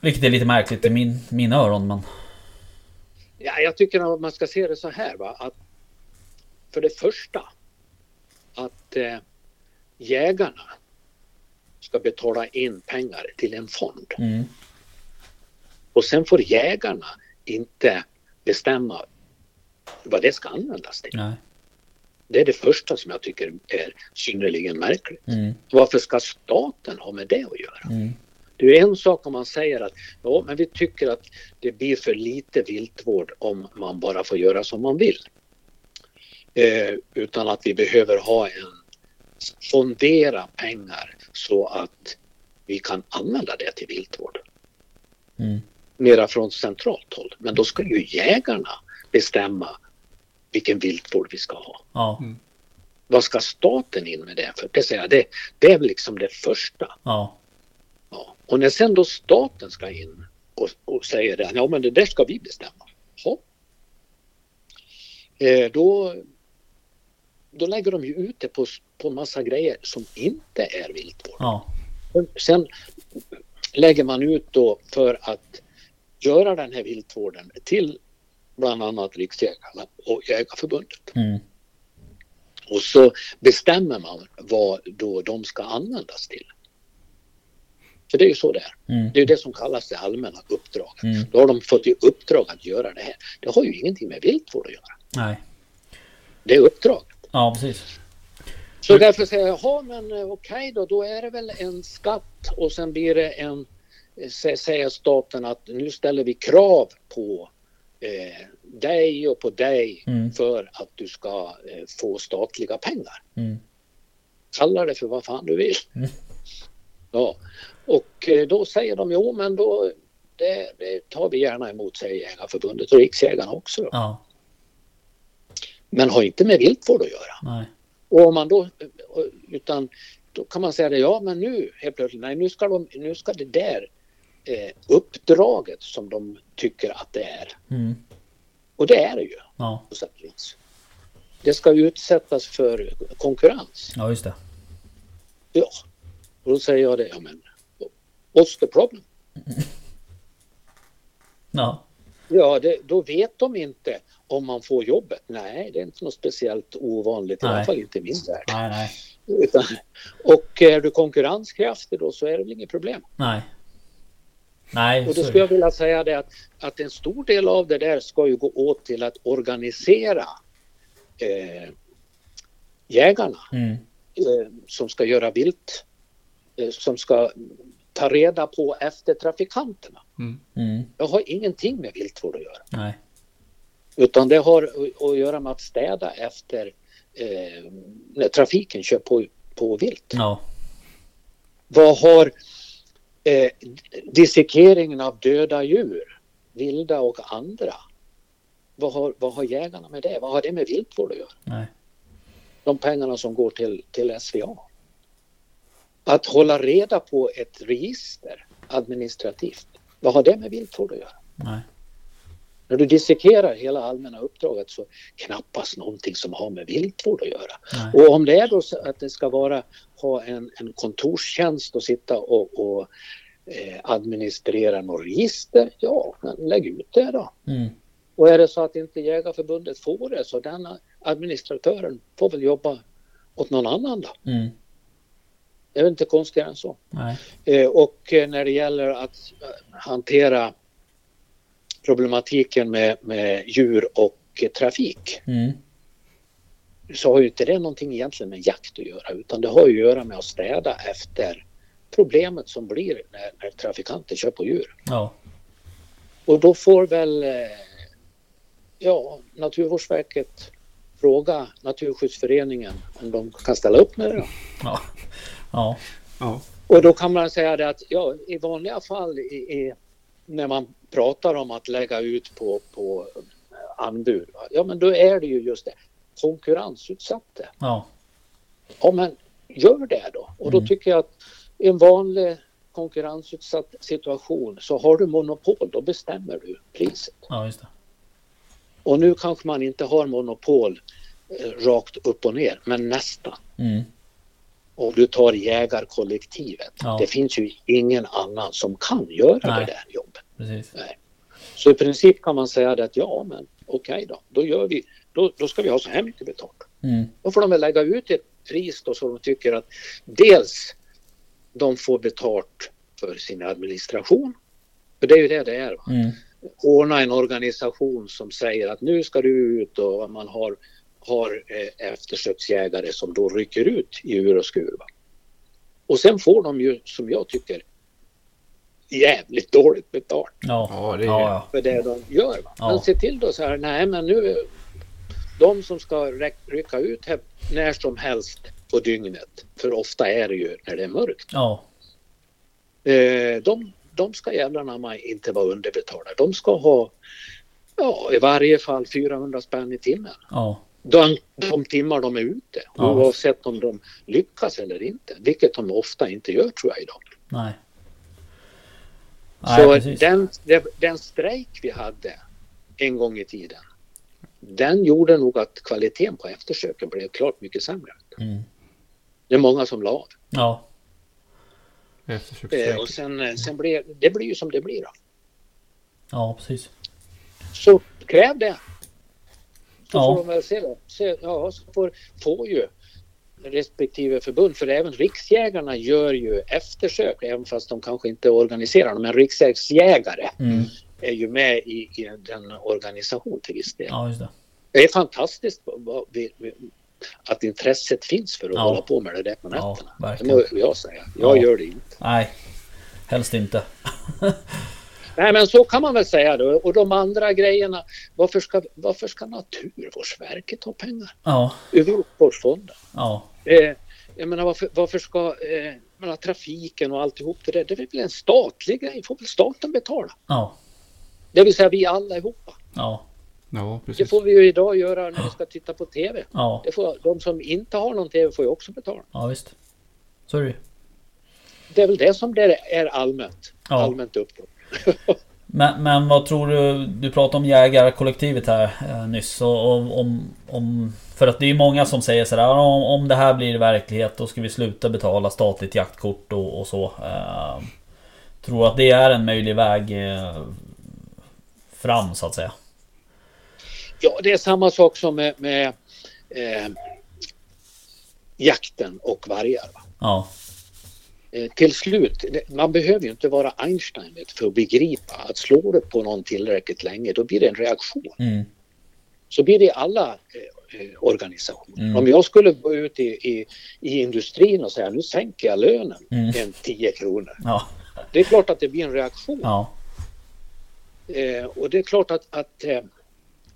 Vilket är lite märkligt i min, mina öron men... Ja, jag tycker att man ska se det så här va, att för det första att eh, jägarna ska betala in pengar till en fond Mm, och sen får jägarna inte bestämma vad det ska användas till. nej. Det är det första som jag tycker är synnerligen märkligt. Mm, Varför ska staten ha med det att göra? mm, Det är en sak om man säger att ja, men vi tycker att det blir för lite viltvård om man bara får göra som man vill. Eh, utan att vi behöver ha en fondera pengar så att vi kan använda det till viltvård. mm. Mera från centralt håll. Men då ska ju jägarna bestämma vilken viltvård vi ska ha. Ja, Vad ska staten in med det för? Det, säger jag, det, det är liksom det första. ja. Ja. Och när sen då staten ska in och, och säger det, ja men det där ska vi bestämma. Ja. Eh, då, då lägger de ju ut det på, på en massa grejer som inte är viltvård. Ja, Sen lägger man ut då för att göra den här viltvården till bland annat Riksjägarna och Jägarförbundet. mm, Och så bestämmer man vad då de ska användas till. För det är ju så det är. mm, Det är ju det som kallas det allmänna uppdraget. Mm. Då har de fått i uppdrag att göra det här. Det har ju ingenting med viltvård att göra. nej. Det är uppdrag. Ja, precis. Så därför säger jag, jaha men eh, okej då, då är det väl en skatt och sen blir det en, eh, sä- säger staten att nu ställer vi krav på eh, dig och på dig Mm. för att du ska eh, få statliga pengar. Mm, Kalla det för vad fan du vill. Mm. Ja, och eh, då säger de jo men då det, det tar vi gärna emot säger Jägarförbundet och Riksjägarna också. Ja, Men har inte med viltvård att göra. nej. Och om man då, utan då kan man säga det, ja men nu helt plötsligt, nej nu ska, de, nu ska det där eh, uppdraget som de tycker att det är, Mm, och det är det ju ja, på sätt och vis. Det ska utsättas för konkurrens. ja, just det. Ja, och då säger jag det, ja men what's the problem? Ja, Ja, det, då vet de inte om man får jobbet. Nej, det är inte något speciellt ovanligt, i Nej. alla fall inte i min värld. nej, nej, Utan, och är du konkurrenskraftig då så är det väl inget problem. nej. Nej, Och då skulle jag vilja säga det att, att en stor del av det där ska ju gå åt till att organisera eh, jägarna Mm, eh, som ska göra vilt, eh, som ska ta reda på efter trafikanterna. Mm. Det har ingenting med viltvård att göra. Nej. Utan det har att- att göra med att städa efter eh, när trafiken kör på, på vilt. Ja. Vad har eh, dissekeringen av döda djur, vilda och andra, vad har, vad har jägarna med det? Vad har det med viltvård att göra? Nej. De pengarna som går till, till SVA. Att hålla reda på ett register administrativt, vad har det med viltvård att göra? Nej. När du dissekerar hela allmänna uppdraget så knappast någonting som har med viltvård att göra. Nej. Och om det är då så att det ska vara ha en, en kontorstjänst och sitta och, och eh, administrera något register, ja, lägg ut det då. Mm. Och är det så att inte Jägarförbundet får det så den administratören får väl jobba åt någon annan då. Mm. Det är väl inte konstigare än så. Eh, och eh, när det gäller att eh, hantera problematiken med, med djur och eh, trafik Mm. så har ju inte det någonting egentligen med jakt att göra utan det har ju att göra med att städa efter problemet som blir när, när trafikanter kör på djur. Ja. Och då får väl ja, Naturvårdsverket fråga Naturskyddsföreningen om de kan ställa upp med det. Då. Ja. Ja. Ja. Och då kan man säga det att ja, i vanliga fall i, i, när man pratar om att lägga ut på, på anbud, va, ja men då är det ju just det, konkurrensutsatt det. Ja. Ja men gör det då. Och då Mm. tycker jag att i en vanlig konkurrensutsatt situation så har du monopol, då bestämmer du priset. Ja, just det. Och nu kanske man inte har monopol eh, rakt upp och ner, men nästan. Mm. Om du tar jägarkollektivet. Ja. Det finns ju ingen annan som kan göra Nej. det där jobbet. Precis. Så i princip kan man säga att ja, men okej då, då gör vi, då, då ska vi ha så här mycket betalt. Mm. Då får de väl lägga ut ett pris då så de tycker att dels de får betalt för sin administration. För det är ju det det är. Va? Mm. Ordna en organisation som säger att nu ska du ut och man har, har eh, eftersöksjägare som då rycker ut i ur och skur. Va? Och sen får de ju som jag tycker jävligt dåligt betalt Ja. Det är- Ja, för det de gör. Va? Ja. Men se till då så här, nej men nu de som ska rycka ut här när som helst på dygnet, för ofta är det ju när det är mörkt, Ja. eh, de, de ska jävlarna inte vara underbetalda. De ska ha ja, i varje fall 400 spänn i timmen. Ja. De, de timmar de är ute, Ja. oavsett om de lyckas eller inte, vilket de ofta inte gör tror jag idag. Nej. Nej, Så precis. den, den, strejk vi hade en gång i tiden, den gjorde nog att kvaliteten på eftersöken blev klart mycket sämre. Mm. Det är många som la av. Ja. Eh, och sen, eh, sen blir det blir ju som det blir. Då. Ja, precis. Så kräv det. Så Ja. får de väl se det. Se, ja, så får, får ju respektive förbund, för även riksjägarna gör ju eftersök, även fast de kanske inte organiserar dem. Men riksjägare Mm. är ju med i, i den organisation till viss del. Ja, just det. Det är fantastiskt att intresset finns för att Ja. hålla på med det där på Ja, nätterna. det verkligen. må jag säga. Jag Ja. gör det inte. Nej. Helst inte. Nej men så kan man väl säga då. Och de andra grejerna. Varför ska, varför ska Naturvårdsverket ha pengar? Ja. Ur Viltvårdsfonden? Ja. Eh, jag menar varför, varför ska eh, menar, trafiken och alltihop det där. Det är väl en statlig grej. får väl staten betala. Ja. Det vill säga vi allihopa. Ja. Ja, Det precis. får vi ju idag göra när vi ska titta på TV. Ja. Det får, de som inte har någon TV får ju också betala. Ja, visst. Så är det. Det är väl det som det är allmänt. Ja. Allmänt uppdrag. Men, men vad tror du? Du pratade om jägarkollektivet här eh, nyss. Och, och, om, om, för att det är många som säger sådär. Om, om det här blir verklighet då ska vi sluta betala statligt jaktkort och, och så. Eh, tror du att det är en möjlig väg eh, fram så att säga? Ja, det är samma sak som med, med eh, jakten och vargar. Va? Ja. Eh, till slut, man behöver ju inte vara Einstein för att begripa att slår du på någon tillräckligt länge då blir det en reaktion. Mm. Så blir det i alla eh, eh, organisationer. Mm. Om jag skulle gå ut i, i, i industrin och säga nu sänker jag lönen Mm. en 10 kronor. Ja. Det är klart att det blir en reaktion. Ja. Eh, och det är klart att, att eh,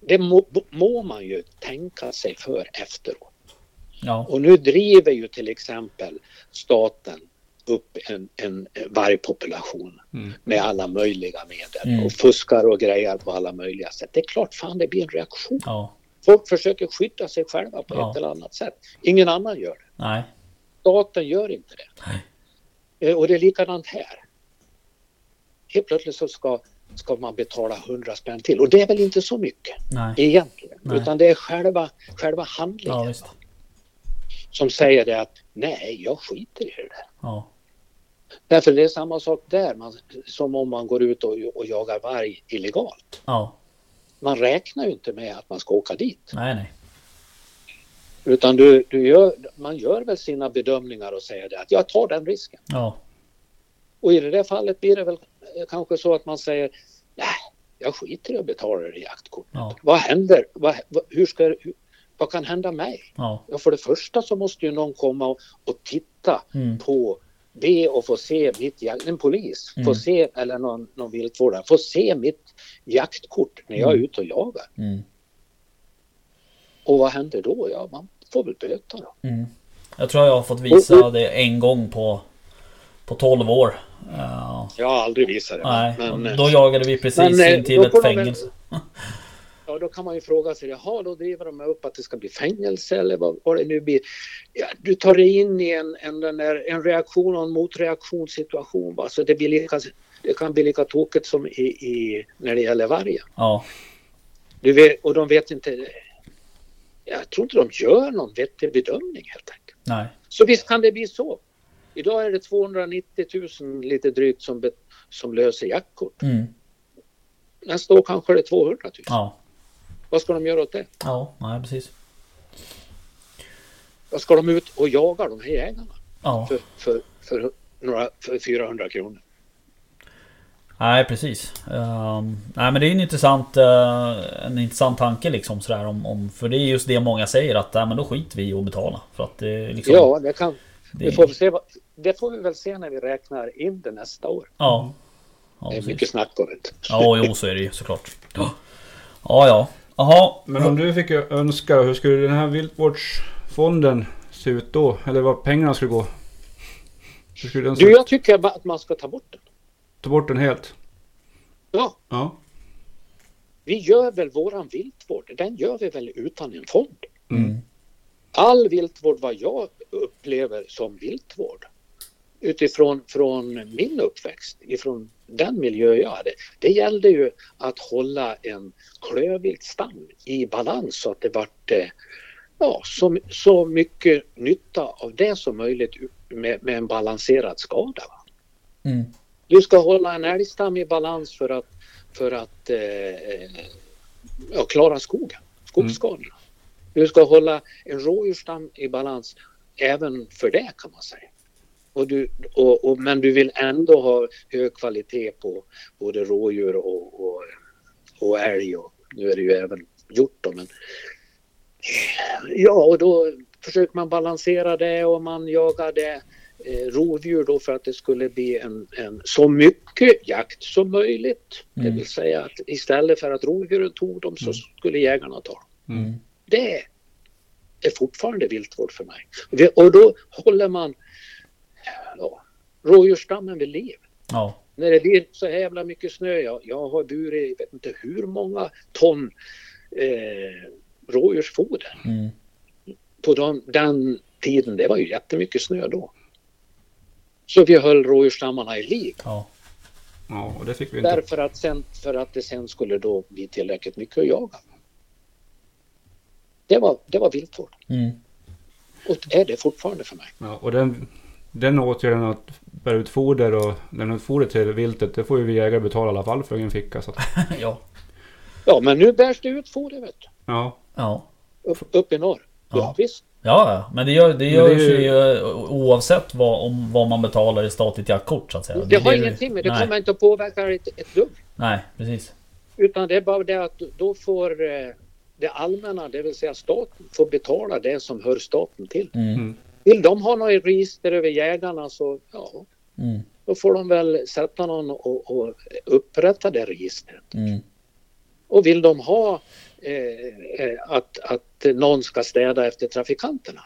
det må, må man ju tänka sig för efteråt. Ja. Och nu driver ju till exempel staten upp en, en vargpopulation Mm. med alla möjliga medel Mm. och fuskar och grejar på alla möjliga sätt. Det är klart fan det blir en reaktion. Ja. Folk försöker skydda sig själva på Ja. ett eller annat sätt. Ingen annan gör det. Nej. Staten gör inte det. Nej. Eh, Och det är likadant här. Helt plötsligt så ska, ska man betala 100 spänn till och det är väl inte så mycket Nej. egentligen. Nej. Utan det är själva, själva handlingen Ja, visst. Som säger det att nej, jag skiter i det där. Ja. Därför det är samma sak där man, som om man går ut och, och jagar varg illegalt. Ja. Man räknar ju inte med att man ska åka dit. Nej, nej. Utan du, du gör, man gör väl sina bedömningar och säger det att jag tar den risken. Ja. Och i det där fallet blir det väl eh, kanske så att man säger nej, jag skiter i att betala det jaktkortet. Ja. Vad händer? Vad, hur ska, vad kan hända mig? Ja. Ja, för det första så måste ju någon komma och, och titta Mm. på be och få se mitt jakt, en polis, Mm. få se, eller någon, någon viltvårdare, få se mitt jaktkort när jag är Mm. ute och jagar. Mm. Och vad händer då? Ja, man får väl böta då. Mm. Jag tror jag har fått visa det en gång på På 12 år. Ja. Jag har aldrig visat det. Nej, men, eh, då jagade vi precis men, eh, in till ett får de väl- fängelse. Ja, då kan man ju fråga sig, jaha, då driver de upp att det ska bli fängelse eller vad, vad det nu blir. Ja, du tar dig in i en, en, den där, en reaktion och en motreaktionssituation. Va? Så det, blir lika, det kan bli lika tokigt som i, i, när det gäller vargen. Ja. Du vet, och de vet inte... Jag tror inte de gör någon vettig bedömning helt enkelt. Nej. Så visst kan det bli så. Idag är det 290 000 lite drygt som, som löser jaktkort. Mm. Nästa år kanske det är 200 000. Ja. Vad ska de göra åt det? Ja, nej precis. Vad ska de ut och jaga de här jägarna Ja. för, för, för, några, för 400 kronor? Nej precis. Ehm, nej men det är en intressant, eh, en intressant tanke liksom sådär om, om För det är just det många säger att nej, men då skiter vi i att betala. För att det liksom... Ja, det kan... det, Vi får se vad, det får vi väl se när vi räknar in det nästa år. Ja. Ja, Det är precis. mycket snack om det. Ja, jo så är det ju såklart. Ja, ja. Ja. Jaha. Men om du fick önska, hur skulle den här viltvårdsfonden se ut då? Eller vad pengarna skulle gå? Hur skulle den se Du, ut? jag tycker att man ska ta bort den. Ta bort den helt? Ja, Ja. vi gör väl våran viltvård. Den gör vi väl utan en fond. Mm. all viltvård vad jag upplever som viltvård utifrån från min uppväxt, ifrån den miljö jag hade. Det gällde ju att hålla en klövviltstam i balans så att det vart eh, ja, så, så mycket nytta av det som möjligt med, med en balanserad skada. Mm. Du ska hålla en älgstam i balans för att, för att eh, ja, klara skogen, skogsskadorna. Du ska hålla en rådjursstam i balans även för det kan man säga. Och du, och, och, men du vill ändå ha hög kvalitet på både rådjur och, och, och älg och nu är det ju även hjort då, men Ja, och då försöker man balansera det och man jagar det eh, rovdjur då för att det skulle bli en, en så mycket jakt som möjligt. Det Mm. vill säga att istället för att rovdjuren tog dem så skulle jägarna ta dem. Mm. Det är fortfarande viltvård för mig. Det- Och då håller man ja, rådjursstammen vid liv. Ja. När det blir så jävla mycket snö, jag, jag har burit, jag vet inte hur många ton eh, rådjursfoder Mm. på den, den tiden, det var ju jättemycket snö då. Så vi höll rådjursstammarna i liv. Ja. Ja, och det fick vi inte. Därför att, sen, för att det sen skulle då bli tillräckligt mycket att jaga. Det var, det var viltvård. Mm. Och är det fortfarande för mig. Ja, och den, den åtgärden att bära ut foder och lämna ut foder till viltet, det får ju vi jägare betala i alla fall för egen ficka. Så att, Ja. Ja, men nu bärs det ut foder vet du. ja, Ja. Upp, upp i norr. Ja, Ja. visst. Ja, ja. men det gör, det Men gör det ju- ju oavsett vad, om, vad man betalar i statligt jaktkort så att säga. Det har är ingenting med det. kommer inte att påverka ett, ett dugg. Nej, precis. Utan det är bara det att då får eh, det allmänna, det vill säga staten, får betala det som hör staten till. Mm. Vill de ha något register över jägarna så ja, Mm. då får de väl sätta någon och, och upprätta det registret. Mm. Och vill de ha eh, eh, att, att någon ska städa efter trafikanterna,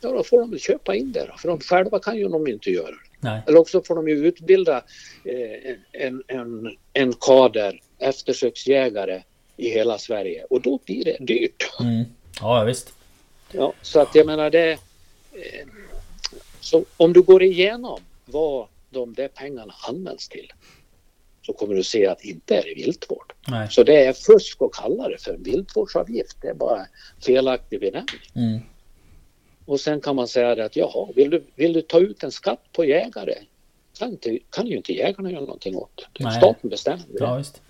ja då får de väl köpa in det då, för de själva kan ju de inte göra det. Nej. Eller också får de ju utbilda eh, en, en, en kader eftersöksjägare i hela Sverige och då blir det dyrt. Mm. Ja, ja, visst. Ja, så att jag menar det. Så om du går igenom vad de där pengarna används till så kommer du se att inte är det viltvård. Nej. Så det är fusk att kalla det för en viltvårdsavgift. Det är bara felaktig benämning. Mm. Och sen kan man säga att jaha, vill du, vill du ta ut en skatt på jägare? Kan, inte, kan ju inte jägarna göra någonting åt. Nej. Staten bestämmer det. Ja, visst.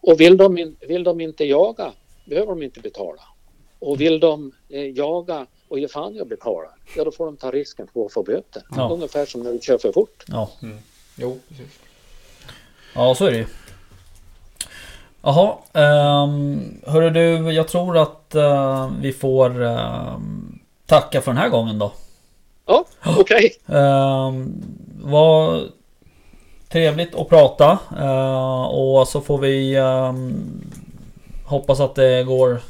Och vill de, in, vill de inte jaga behöver de inte betala. Och vill de eh, jaga och ge fan i att betala, ja då får de ta risken för att få böter. Ja. Ungefär som när du kör för fort. Ja. Jo, precis. Ja, så är det ju. Jaha, um, hörru du, jag tror att eh, vi får ehm, tacka för den här gången då. Ja, okej. Um, var trevligt att prata eh, och så får vi ehm, hoppas att det går,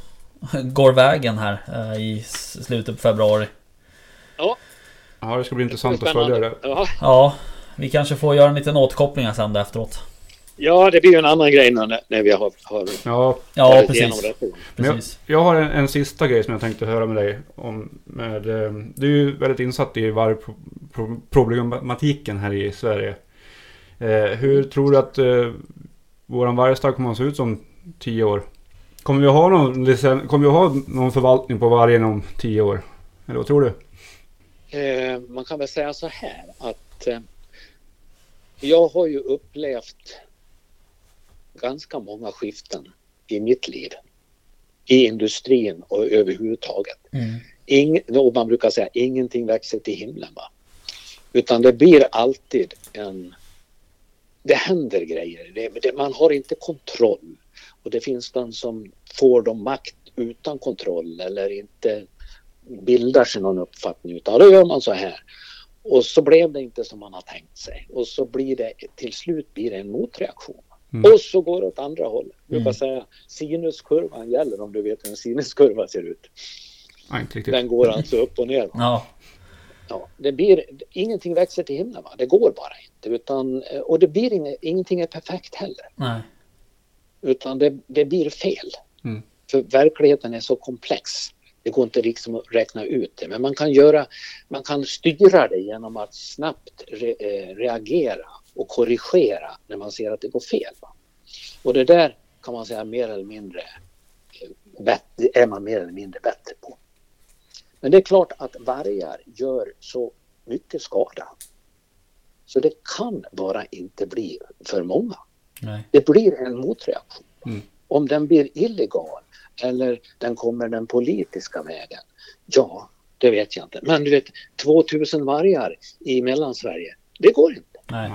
går vägen här eh, i slutet på februari. Ja, Ja, det ska bli intressant att spännande. följa det. Ja. Ja, vi kanske får göra en liten återkoppling sen då efteråt. ja, det blir ju en annan grej när, när vi har, har Ja, Ja, precis. det. jag, precis. jag har en, en sista grej som jag tänkte höra med dig om. Med, eh, du är ju väldigt insatt i vargproblematiken här i Sverige. Eh, hur tror du att eh, våran vargstam kommer att se ut om tio år? Kommer vi ha någon, licen- kommer vi ha någon förvaltning på vargen om tio år? Eller vad tror du? Eh, man kan väl säga så här att eh, jag har ju upplevt ganska många skiften i mitt liv. I industrin och överhuvudtaget. Mm. Ing, och man brukar säga ingenting växer till himlen. Va? Utan det blir alltid en... Det händer grejer. Det, det, man har inte kontroll. Och det finns de som får de makt utan kontroll eller inte bildar sig någon uppfattning utan då gör man så här. Och så blev det inte som man har tänkt sig. Och så blir det till slut blir det en motreaktion. Mm. Och så går det åt andra hållet. Jag brukar Mm. säga sinuskurvan gäller om du vet hur en sinuskurva ser ut. Nej. Den går alltså upp och ner. Va? Ja, Ja, det blir, ingenting växer till himlen. Va? Det går bara inte. Utan, och det blir inget, ingenting är perfekt heller. nej. Utan det, det blir fel. Mm. För verkligheten är så komplex. Det går inte liksom att räkna ut det. Men man kan, göra, man kan styra det genom att snabbt re, eh, reagera och korrigera när man ser att det går fel. Och det där kan man säga mer eller mindre eh, bättre, är man mer eller mindre bättre på. Men det är klart att vargar gör så mycket skada. Så det kan bara inte bli för många. Nej. Det blir en motreaktion. Mm. Om den blir illegal eller den kommer den politiska vägen. Ja, det vet jag inte. Men du vet, 2000 vargar i Mellansverige, det går inte. Nej.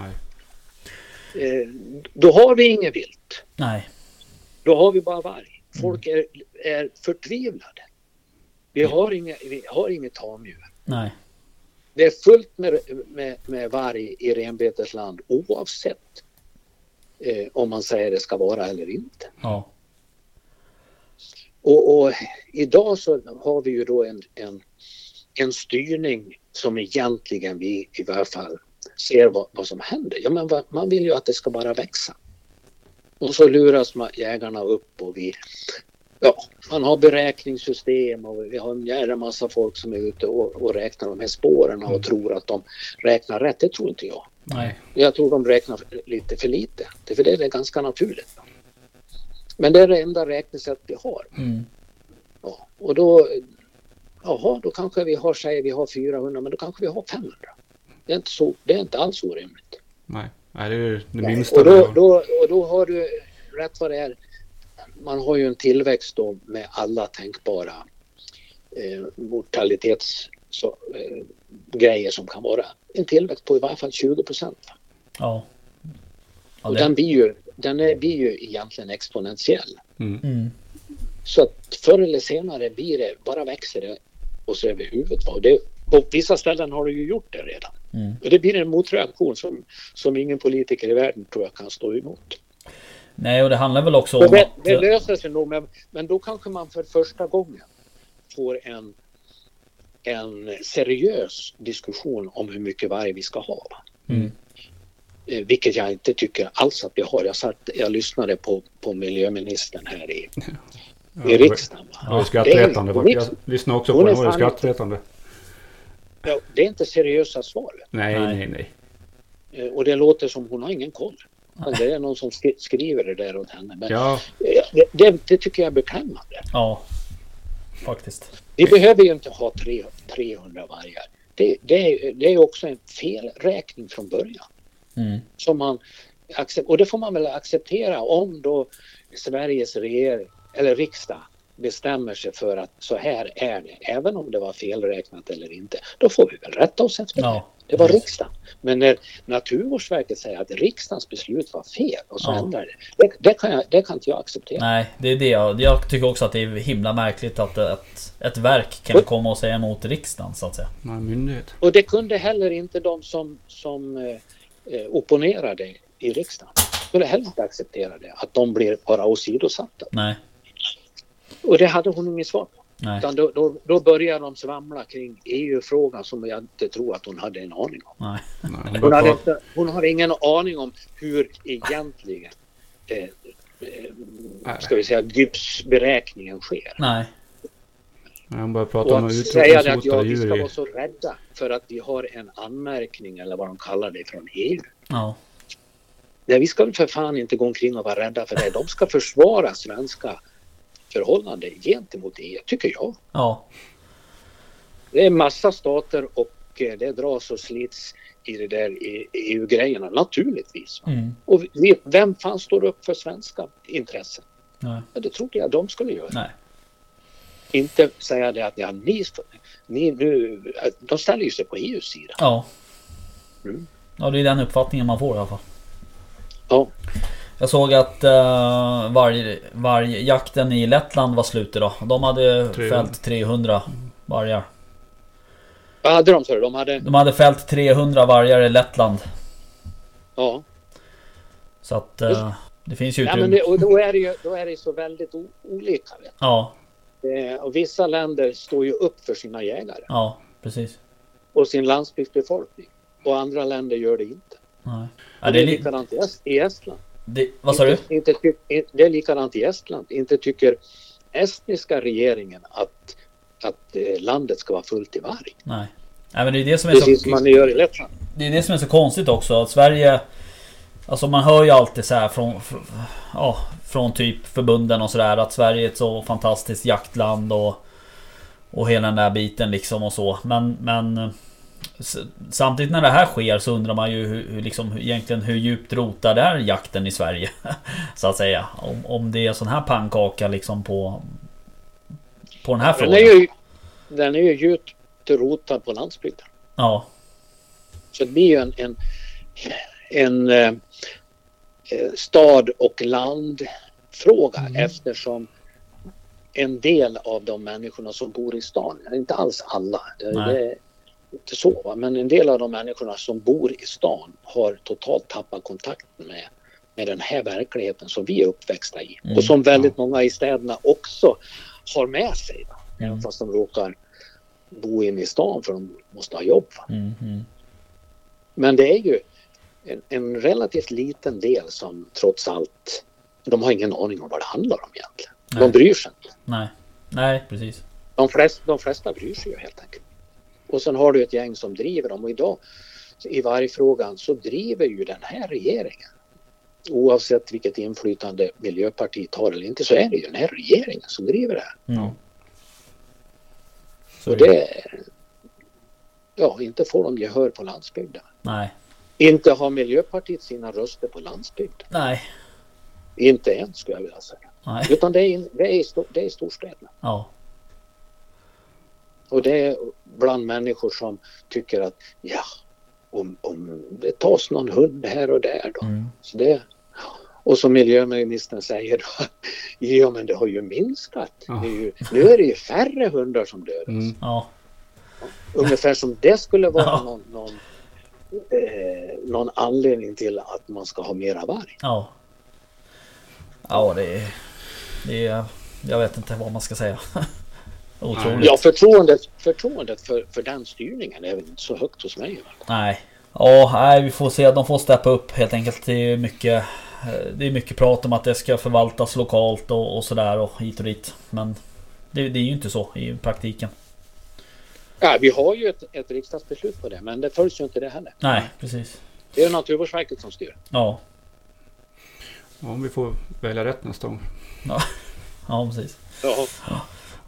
Eh, då har vi inget vilt. Nej. Då har vi bara varg. Folk är, är förtvivlade. Vi har inget, vi har inget tamdjur. Nej. Det är fullt med, med, med varg i renbetesland oavsett eh, om man säger det ska vara eller inte. Ja. Och, och idag så har vi ju då en, en, en styrning som egentligen vi i varje fall ser vad, vad som händer. Ja, men vad, man vill ju att det ska bara växa. Och så luras jägarna upp och vi, ja, man har beräkningssystem och vi har en jävla massa folk som är ute och, och räknar de här spåren och tror att de räknar rätt. Det tror inte jag. Nej. Jag tror de räknar lite för lite. Det för det är ganska naturligt. Men det är det enda räknesätt vi har. Mm. Ja, och då, jaha, då kanske vi har, säger vi har 400, men då kanske vi har 500. Det är inte, så, det är inte alls orimligt. Nej. Nej, det är det minsta. Och då, då, och då har du rätt vad det är. Man har ju en tillväxt då med alla tänkbara eh, mortalitets så, eh, som kan vara en tillväxt på i varje fall 20 procent. Ja. ja Och den blir ju, den är, blir ju egentligen exponentiell. Mm. mm. Så att förr eller senare blir det, bara växer det och så över huvudet. Och det, på vissa ställen har det ju gjort det redan. Mm. Och det blir en motreaktion som, som ingen politiker i världen tror jag kan stå emot. Nej, och det handlar väl också om det, att... det löser sig nog, men, men då kanske man för första gången får en, en seriös diskussion om hur mycket varg vi ska ha. Mm. Eh, Vilket jag inte tycker alls att vi har. Jag, satt, jag lyssnade på, på miljöministern här i, i riksdagen. Va? Det var ju skrattretande Det är- faktiskt. Jag lyssnade också hon på är det. Det var skrattretande. Ja, det är inte seriösa svar. Nej, Nej. nej, nej. Eh, Och det låter som hon har ingen koll. Men det är någon som skri- skriver det där åt henne. Men Ja, eh, det, det, det tycker jag är beklämmande. Ja, faktiskt. Vi behöver ju inte ha tre, 300 vargar. Det, det, är- det är också en felräkning från början. Mm. Som man, och det får man väl acceptera om då Sveriges regering eller riksdag bestämmer sig för att så här är det. Även om det var felräknat eller inte. Då får vi väl rätta oss efter det. Ja. Det var riksdagen. Men när Naturvårdsverket säger att riksdagens beslut var fel och så Ja. ändrar det. Det, det, kan jag, det kan inte jag acceptera. Nej, det är det jag, jag tycker också att det är himla märkligt att ett, ett verk kan komma och säga emot riksdagen så att säga. är myndighet. Och det kunde heller inte de som, som eh, eh, opponerade i riksdagen. Skulle heller inte acceptera det. Att de blir bara åsidosatta. Nej, Och det hade hon inget svar på. Nej, Utan då, då, då började de svamla kring EU-frågan som jag inte tror att hon hade en aning om. nej. Nej, hon hade, inte, hon hade ingen aning om hur egentligen eh, eh, ska vi säga djupsberäkningen sker. Nej, Nej, hon bara pratar Och om att säga det att ja, vi ska vara så rädda för att vi har en anmärkning eller vad de kallar det från EU. ja, Nej, vi ska för fan inte gå omkring och vara rädda för det. De ska försvara svenska förhållanden gentemot EU, tycker jag. ja, Det är massa stater och eh, det dras och slits i det där EU-grejerna, naturligtvis. mm. Och vem fan står upp för svenska intressen? nej, Ja, det trodde jag de skulle göra. nej, Inte säga det att ja, ni, ni nu, de ställer ju sig på EUs sida. ja. Mm. Ja, det är den uppfattningen man får i alla fall. Ja, Jag såg att uh, varg, vargjakten i Lettland var slut idag. De hade 300. fällt 300 vargar. vad hade de sa du? De hade, De hade fällt 300 vargar i Lettland. ja. Så att eh, det finns ju ja utrymme. men det, och då är det ju då är det så väldigt olika. Vet. Ja. Eh, och vissa länder står ju upp för sina jägare ja, precis. och sin landsbygdsbefolkning. Och andra länder gör det inte. Nej. Ja, det är är li- likadant i Estland. Det, vad sa du? Inte, inte, ty- in- det är likadant i Estland. Inte tycker estniska regeringen att, att eh, landet ska vara fullt i varg. Nej. Nej men det är det som är Precis så... som man gör i Lettland. Det är det som är så konstigt också att Sverige Alltså man hör ju alltid så här från fr- Ja Från typ förbunden och sådär att Sverige är ett så fantastiskt jaktland och Och hela den där biten liksom och så men men Samtidigt när det här sker så undrar man ju hur, liksom egentligen hur djupt rotad är jakten i Sverige? Så att säga. Om, om det är sån här pannkaka liksom på På den här Den frågan. är ju, den är ju djupt rotad på landsbygden. Ja. Så det blir ju en, en, en eh, eh, stad och landfråga Mm. eftersom en del av de människorna som bor i stan, inte alls alla, inte så, va? men en del av de människorna som bor i stan har totalt tappat kontakten med, med den här verkligheten som vi är uppväxta i Mm. och som väldigt många i städerna också har med sig. Va? Mm. Även fast de råkar bo inne i stan för de måste ha jobb. Mm, mm. Men det är ju en, en relativt liten del som trots allt, de har ingen aning om vad det handlar om egentligen. Nej. De bryr sig inte. Nej Nej precis De flesta, de flesta bryr sig ju helt enkelt. Och sen har du ett gäng som driver dem och idag i varje frågan så driver ju den här regeringen oavsett vilket inflytande Miljöpartiet har eller inte så är det ju den här regeringen som driver det här. mm. Så Och det. ja, inte får de gehör på landsbygden. Nej Inte har Miljöpartiet sina röster på landsbygden. Nej Inte än skulle jag vilja säga. Nej Utan det är, in- det är, i, det är i storstäderna. Ja Och det är bland människor som tycker att ja, om, om det tas någon hund här och där då. mm. Så det, och som miljöministern säger då, ja men det har ju minskat. Det är ju, nu är det ju färre hundar som dödas. Mm. Ja Ungefär som det skulle vara Ja. någon, någon eh, någon anledning till att man ska ha mera varg. Ja. Ja, det är... Det är... Jag vet inte vad man ska säga. Otroligt. Ja, förtroendet, förtroendet för, för den styrningen är väl inte så högt hos mig. Nej. Ja, nej, vi får se. De får steppa upp helt enkelt. Det är mycket... eh, Det är mycket prat om att det ska förvaltas lokalt och, och sådär och hit och dit. Men det, det är ju inte så i praktiken. Ja, vi har ju ett, ett riksdagsbeslut på det, men det följs ju inte det heller. Nej, precis. Det är Naturvårdsverket som styr. Ja, Om vi får välja rätt nästa gång. ja precis. Ja.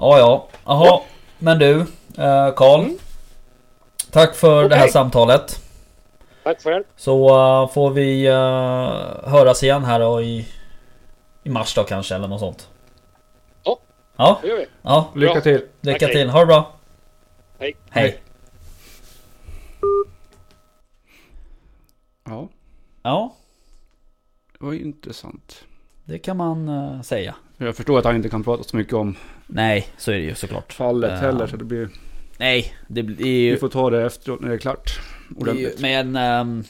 Ja, ja. Jaha. Men du, eh, Karl. Mm. Tack för det här samtalet. Tack själv. Så eh, får vi eh, höras igen här då i, i mars då kanske eller något sånt. Ja. Ja, Det gör vi. ja. Lycka Bra. till! Lycka till. Ha det bra. Hej. Hej. Ja, Ja, det var intressant. det kan man eh, säga. Jag förstår att han inte kan prata så mycket om Nej, så är det ju såklart. fallet Ja. heller. Så det blir, Nej, det blir vi ju... får ta det efteråt när det är klart. Det är ju Ordentligt. men... ehm,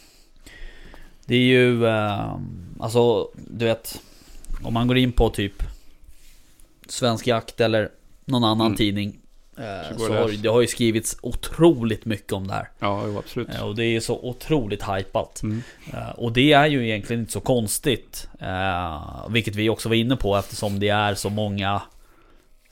det är ju... ehm, alltså, du vet. Om man går in på typ... Svensk Jakt eller någon annan Mm. tidning. eh, Så så har, det har ju skrivits otroligt mycket om det här. Ja, jo, absolut. Eh, Och det är så otroligt hypat. Mm. Eh, Och det är ju egentligen inte så konstigt. eh, Vilket vi också var inne på eftersom det är så många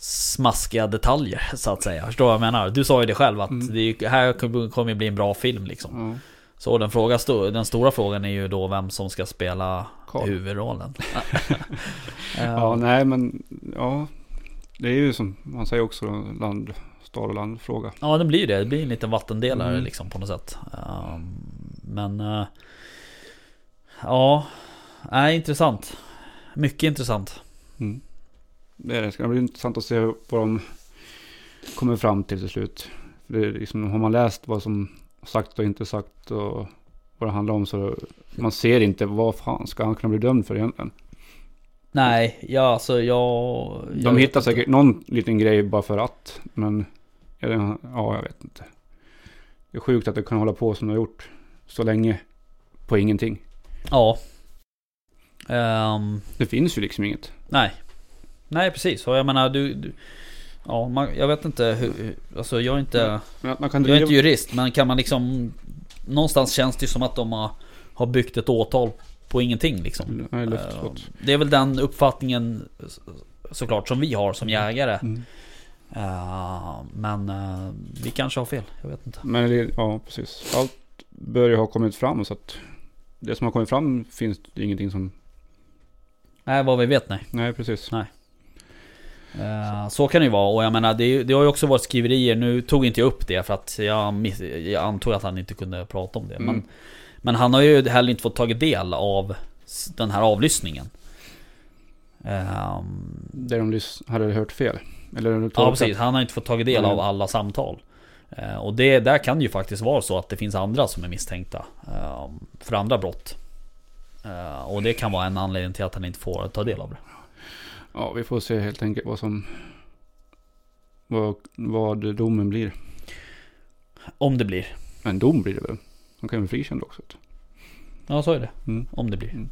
smaskiga detaljer så att säga. Förstår vad jag menar? Du sa ju det själv att Mm. det här kommer ju bli en bra film liksom. Ja. Så den, fråga, den stora frågan är ju då vem som ska spela Carl. huvudrollen. Ja, nej men ja. Det är ju som man säger också land, stad och landfråga. Ja det blir det, det blir en liten vattendelare Mm. liksom på något sätt. Ehm, men... eh, ja... Nej, intressant. Mycket intressant. Mm. Det, är det. ska bli intressant att se vad de kommer fram till till slut. För det är liksom, har man läst vad som sagt och inte sagt och vad det handlar om så man ser inte vad fan ska han kunna bli dömd för egentligen. Nej, ja alltså jag... jag De hittar inte. säkert någon liten grej bara för att. Men ja, det- ja, jag vet inte. Det är sjukt att det kan hålla på som det har gjort så länge på ingenting. Ja. Ehm, Det finns ju liksom inget. nej. Nej precis, och jag menar du... du ja, man, jag vet inte hur... Alltså jag är inte... Men Jag är driva... inte jurist, men kan man liksom... Någonstans känns det ju som att de har, har byggt ett åtal på ingenting liksom. Nej, Eh, luftslott. Det är väl den uppfattningen så- såklart som vi har som jägare. Mm. Eh, men eh, vi kanske har fel, jag vet inte. Men det- ja, precis. Allt bör ju ha kommit fram så att det som har kommit fram finns det ingenting som... Nej, vad vi vet nej. Nej, precis. Eh, så kan det ju vara och jag menar det, det har ju också varit skriverier. Nu tog inte jag upp det för att jag, miss, jag antog att han inte kunde prata om det. Mm. Men, men han har ju heller inte fått tagit del av den här avlyssningen. Ehm, Där de lys- hade hört fel. Eller ja precis, han har inte fått tagit del Mm. av alla samtal. Eh, och det, där kan det ju faktiskt vara så att det finns andra som är misstänkta ehm, för andra brott. Eh, och det kan vara en anledning till att han inte får ta del av det. Ja, vi får se helt enkelt vad som... Vad, vad domen blir. Om det blir. En dom blir det väl? De kan ju bli frikända också. Ja så är det. Mm. Om det blir.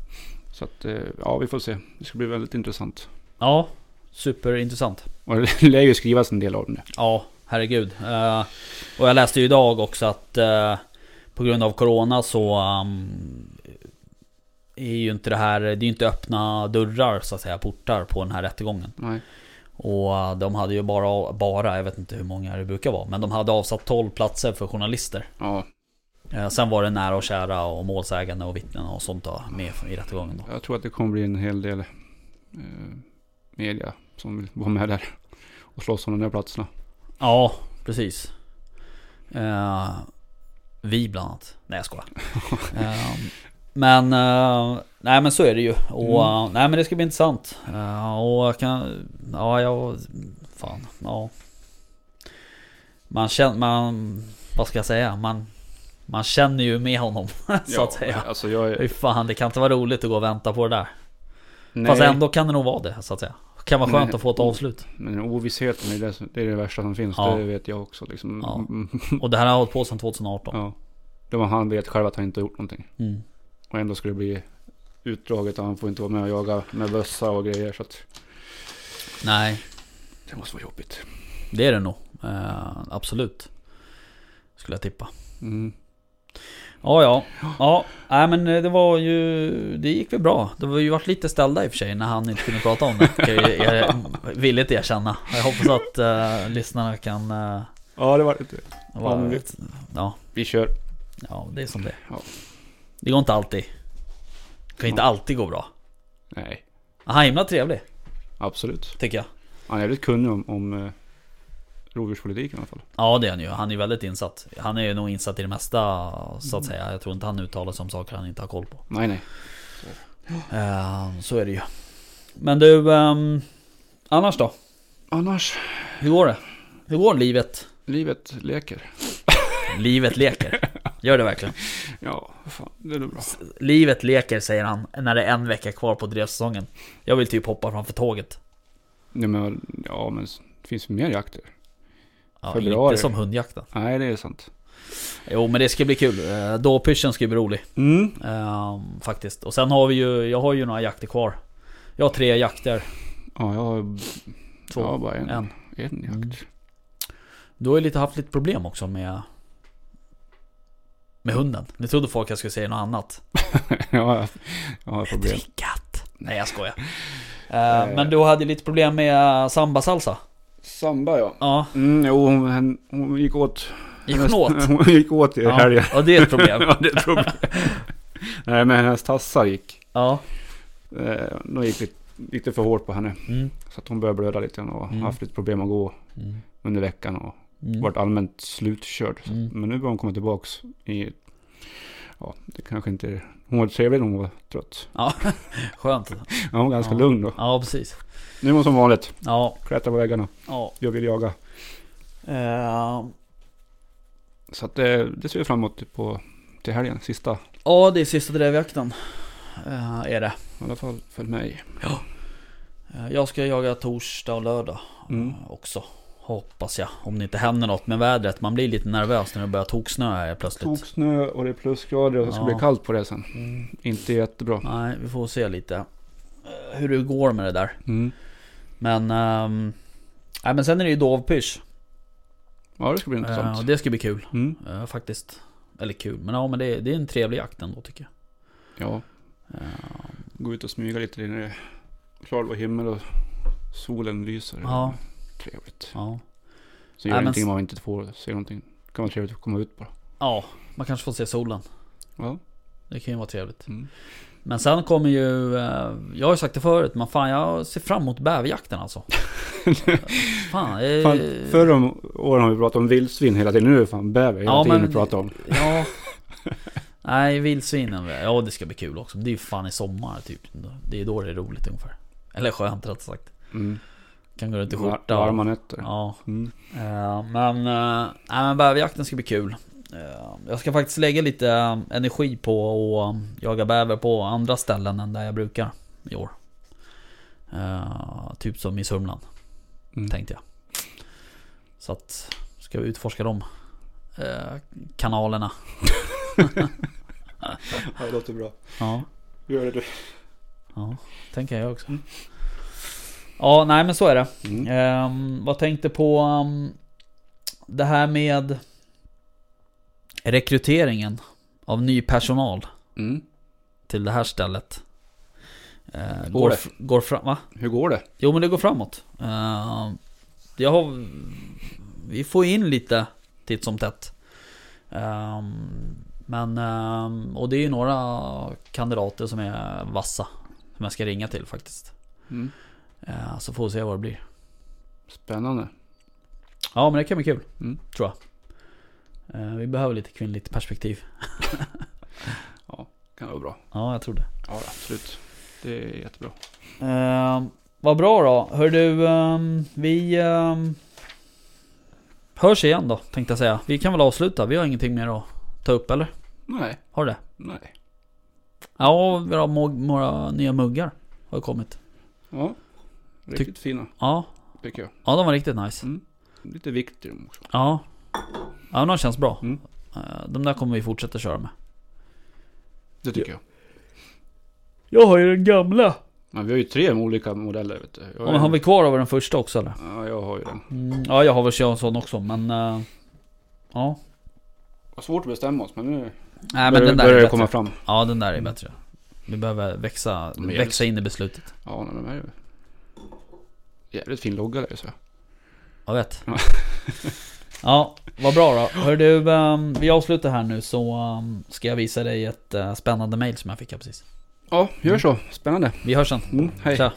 Så att, eh, ja vi får se. Det ska bli väldigt intressant. Ja, superintressant. Och det lär ju skrivas en del av det. Ja, herregud. Eh, och jag läste ju idag också att eh, på grund av Corona så um, är ju inte det här, det är ju inte öppna dörrar så att säga, portar på den här rättegången. Nej. Och eh, de hade ju bara, bara, jag vet inte hur många det brukar vara, men de hade avsatt 12 platser för journalister. Ja, Eh, sen var det nära och kära och målsägande och vittnen och sånt då, med i rättegången då. jag tror att det kommer bli en hel del eh, media som vill vara med där. Och slåss om de där platserna. Ja, precis. Eh, vi bland annat. Nej jag skojar. Eh, men, eh, nej men så är det ju. Och Mm. eh, nej men det ska bli intressant. Eh, och jag kan, ja jag, fan, ja. Man känner, man, vad ska jag säga? Man, man känner ju med honom så att säga. Alltså jag är... fan, det kan inte vara roligt att gå och vänta på det där. Nej, Fast ändå kan det nog vara det så att säga. Kan vara skönt Nej. att få ett avslut. Men ovissheten är det, det är det värsta som finns. Ja. Det vet jag också liksom. Ja. Och det här har hållit på sedan 2018. ja. Då han vet själv att han inte har gjort någonting. Mm. Och ändå skulle det bli utdraget och han får inte vara med och jaga med bössa och grejer. Så att Nej, det måste vara jobbigt. det är det nog. Eh, absolut. Skulle jag tippa. Mm. Ja, ja. Ja, nej men eh, det var ju... Det gick väl bra. Det var ju varit lite ställda i och för sig när han inte kunde prata om det. Kan jag, jag villigt erkänna. Jag hoppas att uh, lyssnarna kan... Uh, Ja, det var lite. vi- ja, Vi kör. ja, det är som det. Ja. Det går inte alltid. Det kan inte alltid gå bra. Nej, Han är himla trevlig, absolut. tycker jag. Han är väldigt kunnig om, om eh, rovdjurspolitiken i alla fall. Ja det är han ju. Han är väldigt insatt. Han är ju nog insatt i det mesta så att säga. Jag tror inte han uttalar sig om saker han inte har koll på. Nej, nej. Eh, så är det ju. Men du, ehm, annars då? Annars, Hur går det? Hur går livet? livet leker. Livet leker. Gör det verkligen? Ja, fan, det är bra. Livet leker säger han när det är en vecka kvar på drevsäsongen. Jag vill typ hoppa framför tåget. Ja, men, ja, men det finns ju mer jakter. Ja, Februari. inte som hundjakten. Nej, det är sant. Jo men det ska bli kul. Eh, Dåpyschen ska bli rolig. Mm. Ehm, faktiskt. Och sen har vi ju, jag har ju några jakter kvar. Jag har tre jakter. Ja, jag har Två. Ja, bara en. En. en jakt. Mm. Du har ju lite haft lite problem också med Med hunden. Nu trodde folk jag skulle säga något annat. ja, jag har problem. Drickat. Nej jag skojar. Eh, men du hade lite problem med samba salsa. Samba ja. Ja, Mm, jo, hon, hon gick åt. gick hon åt? Hon gick åt i Ja, helgen. ja det är ett problem. ja, det är ett problem. Nej, men hennes tassar gick. Ja. Eh, de gick lite, lite för hårt på henne. Mm. Så att hon började blöda lite och Mm. haft lite problem att gå Mm. under veckan. Och Mm. varit allmänt slutkörd. Mm. Men nu börjar hon komma tillbaks i... Ja, det kanske inte är... Hon var trevlig när hon var trött. Ja, skönt. Ja, hon var ganska Ja. lugn då. Ja, precis. Nu är hon som vanligt. Ja, Klättrar på väggarna. ja. Jag vill jaga. Eh, Så att det, det ser vi fram emot på, till helgen. Sista. ja, det är sista drevjakten. Eh, är det. I alla fall för mig. Eh, Jag ska jaga torsdag och lördag Mm. eh, också. Hoppas jag. Om det inte händer något med vädret. Man blir lite nervös när det börjar toksnö här plötsligt. Toksnö och det är plusgrader och det ska Ja. bli kallt på det sen. Mm. Inte jättebra. Nej, vi får se lite eh, hur det går med det där. Mm. Men... ehm, nej, men sen är det ju dovpysch. Ja, det ska bli intressant. och det ska bli kul. Mm. eh, faktiskt. Eller kul, men ja men det är, det är en trevlig jakt ändå tycker jag. Ja, Eh, gå ut och smyga lite när det är klarblå himmel och solen lyser. Ja. Trevligt. ja. Så gör Nej, ingenting om man inte får se någonting. Det kan vara trevligt att komma ut bara. ja, man kanske får se solen. Ja. Det kan ju vara trevligt. Mm. Men sen kommer ju... eh, Jag har ju sagt det förut, men fan jag ser fram emot bäverjakten alltså. fan, eh, Fan, förra åren har vi pratat om vildsvin hela tiden. Nu är det fan bäver hela Ja, tiden men- vi pratar om. Ja. Nej, vildsvinen. Ja, det ska bli kul också. Det är ju fan i sommar typ. Det är då det är roligt ungefär. Eller skönt rätt sagt. Mm. Kan gå runt i Var, skjorta. varma nätter. Ja. Mm. Eh, men, uh, nej, men bäverjakten ska bli kul. Eh, jag ska faktiskt lägga lite energi på att jaga bäver på andra ställen än där jag brukar i år. Typ som i Sörmland, Mm. tänkte jag. Så att, ska vi utforska de kanalerna. Ja, det låter bra. Ja, Gör det du. ja, tänker jag också. Mm. Ja, nej men så är det. Mm. Ehm, vad tänkte på um, det här med rekryteringen av ny personal Mm. till det här stället. Uh, Går går, det? går fram, va? Hur går det? Jo men det går framåt. Ehm, jag har, vi får in lite titt som tätt. Ehm, men, ehm, och det är ju några kandidater som är vassa. Som jag ska ringa till faktiskt. Mm. Uh, så får vi se vad det blir. Spännande. Ja men det kan bli kul. Mm. Tror jag. Eh, vi behöver lite kvinnligt perspektiv. Kan vara bra. Ja, jag tror det. Ja, absolut. Det är jättebra. Uh, vad bra då. Hör du, ehm, vi um, hörs igen då tänkte jag säga. Vi kan väl avsluta. Vi har ingenting mer att ta upp eller? Nej, Har du det? nej. Ja, vi har några nya muggar. Har kommit. Ja, riktigt fina Ja, tycker jag. ja de var riktigt nice. Mm. Lite vikt i dem också. Ja. Ja, de känns bra. Mm. Eh, De där kommer vi fortsätta köra med. Det tycker jag. Jag har ju den gamla. Men vi har ju tre olika modeller vet du. Jag, Ja, men har vi kvar över den första också eller? ja, jag har ju den. Mm, ja, jag har väl en sån också men... eh, ja. Det var svårt att bestämma oss men nu Nej men börjar, den där börjar det komma fram. Ja den där är bättre. Vi behöver växa, växa in i beslutet. Ja, nej, de är. Jävligt fin logga där så. Jag vet. Ja. vad bra då. Hör du, ehm, vi avslutar här nu så ehm, ska jag visa dig ett eh, spännande mail som jag fick här precis. Ja, gör så. Spännande. Vi hörs sen. Mm, hej. Tja.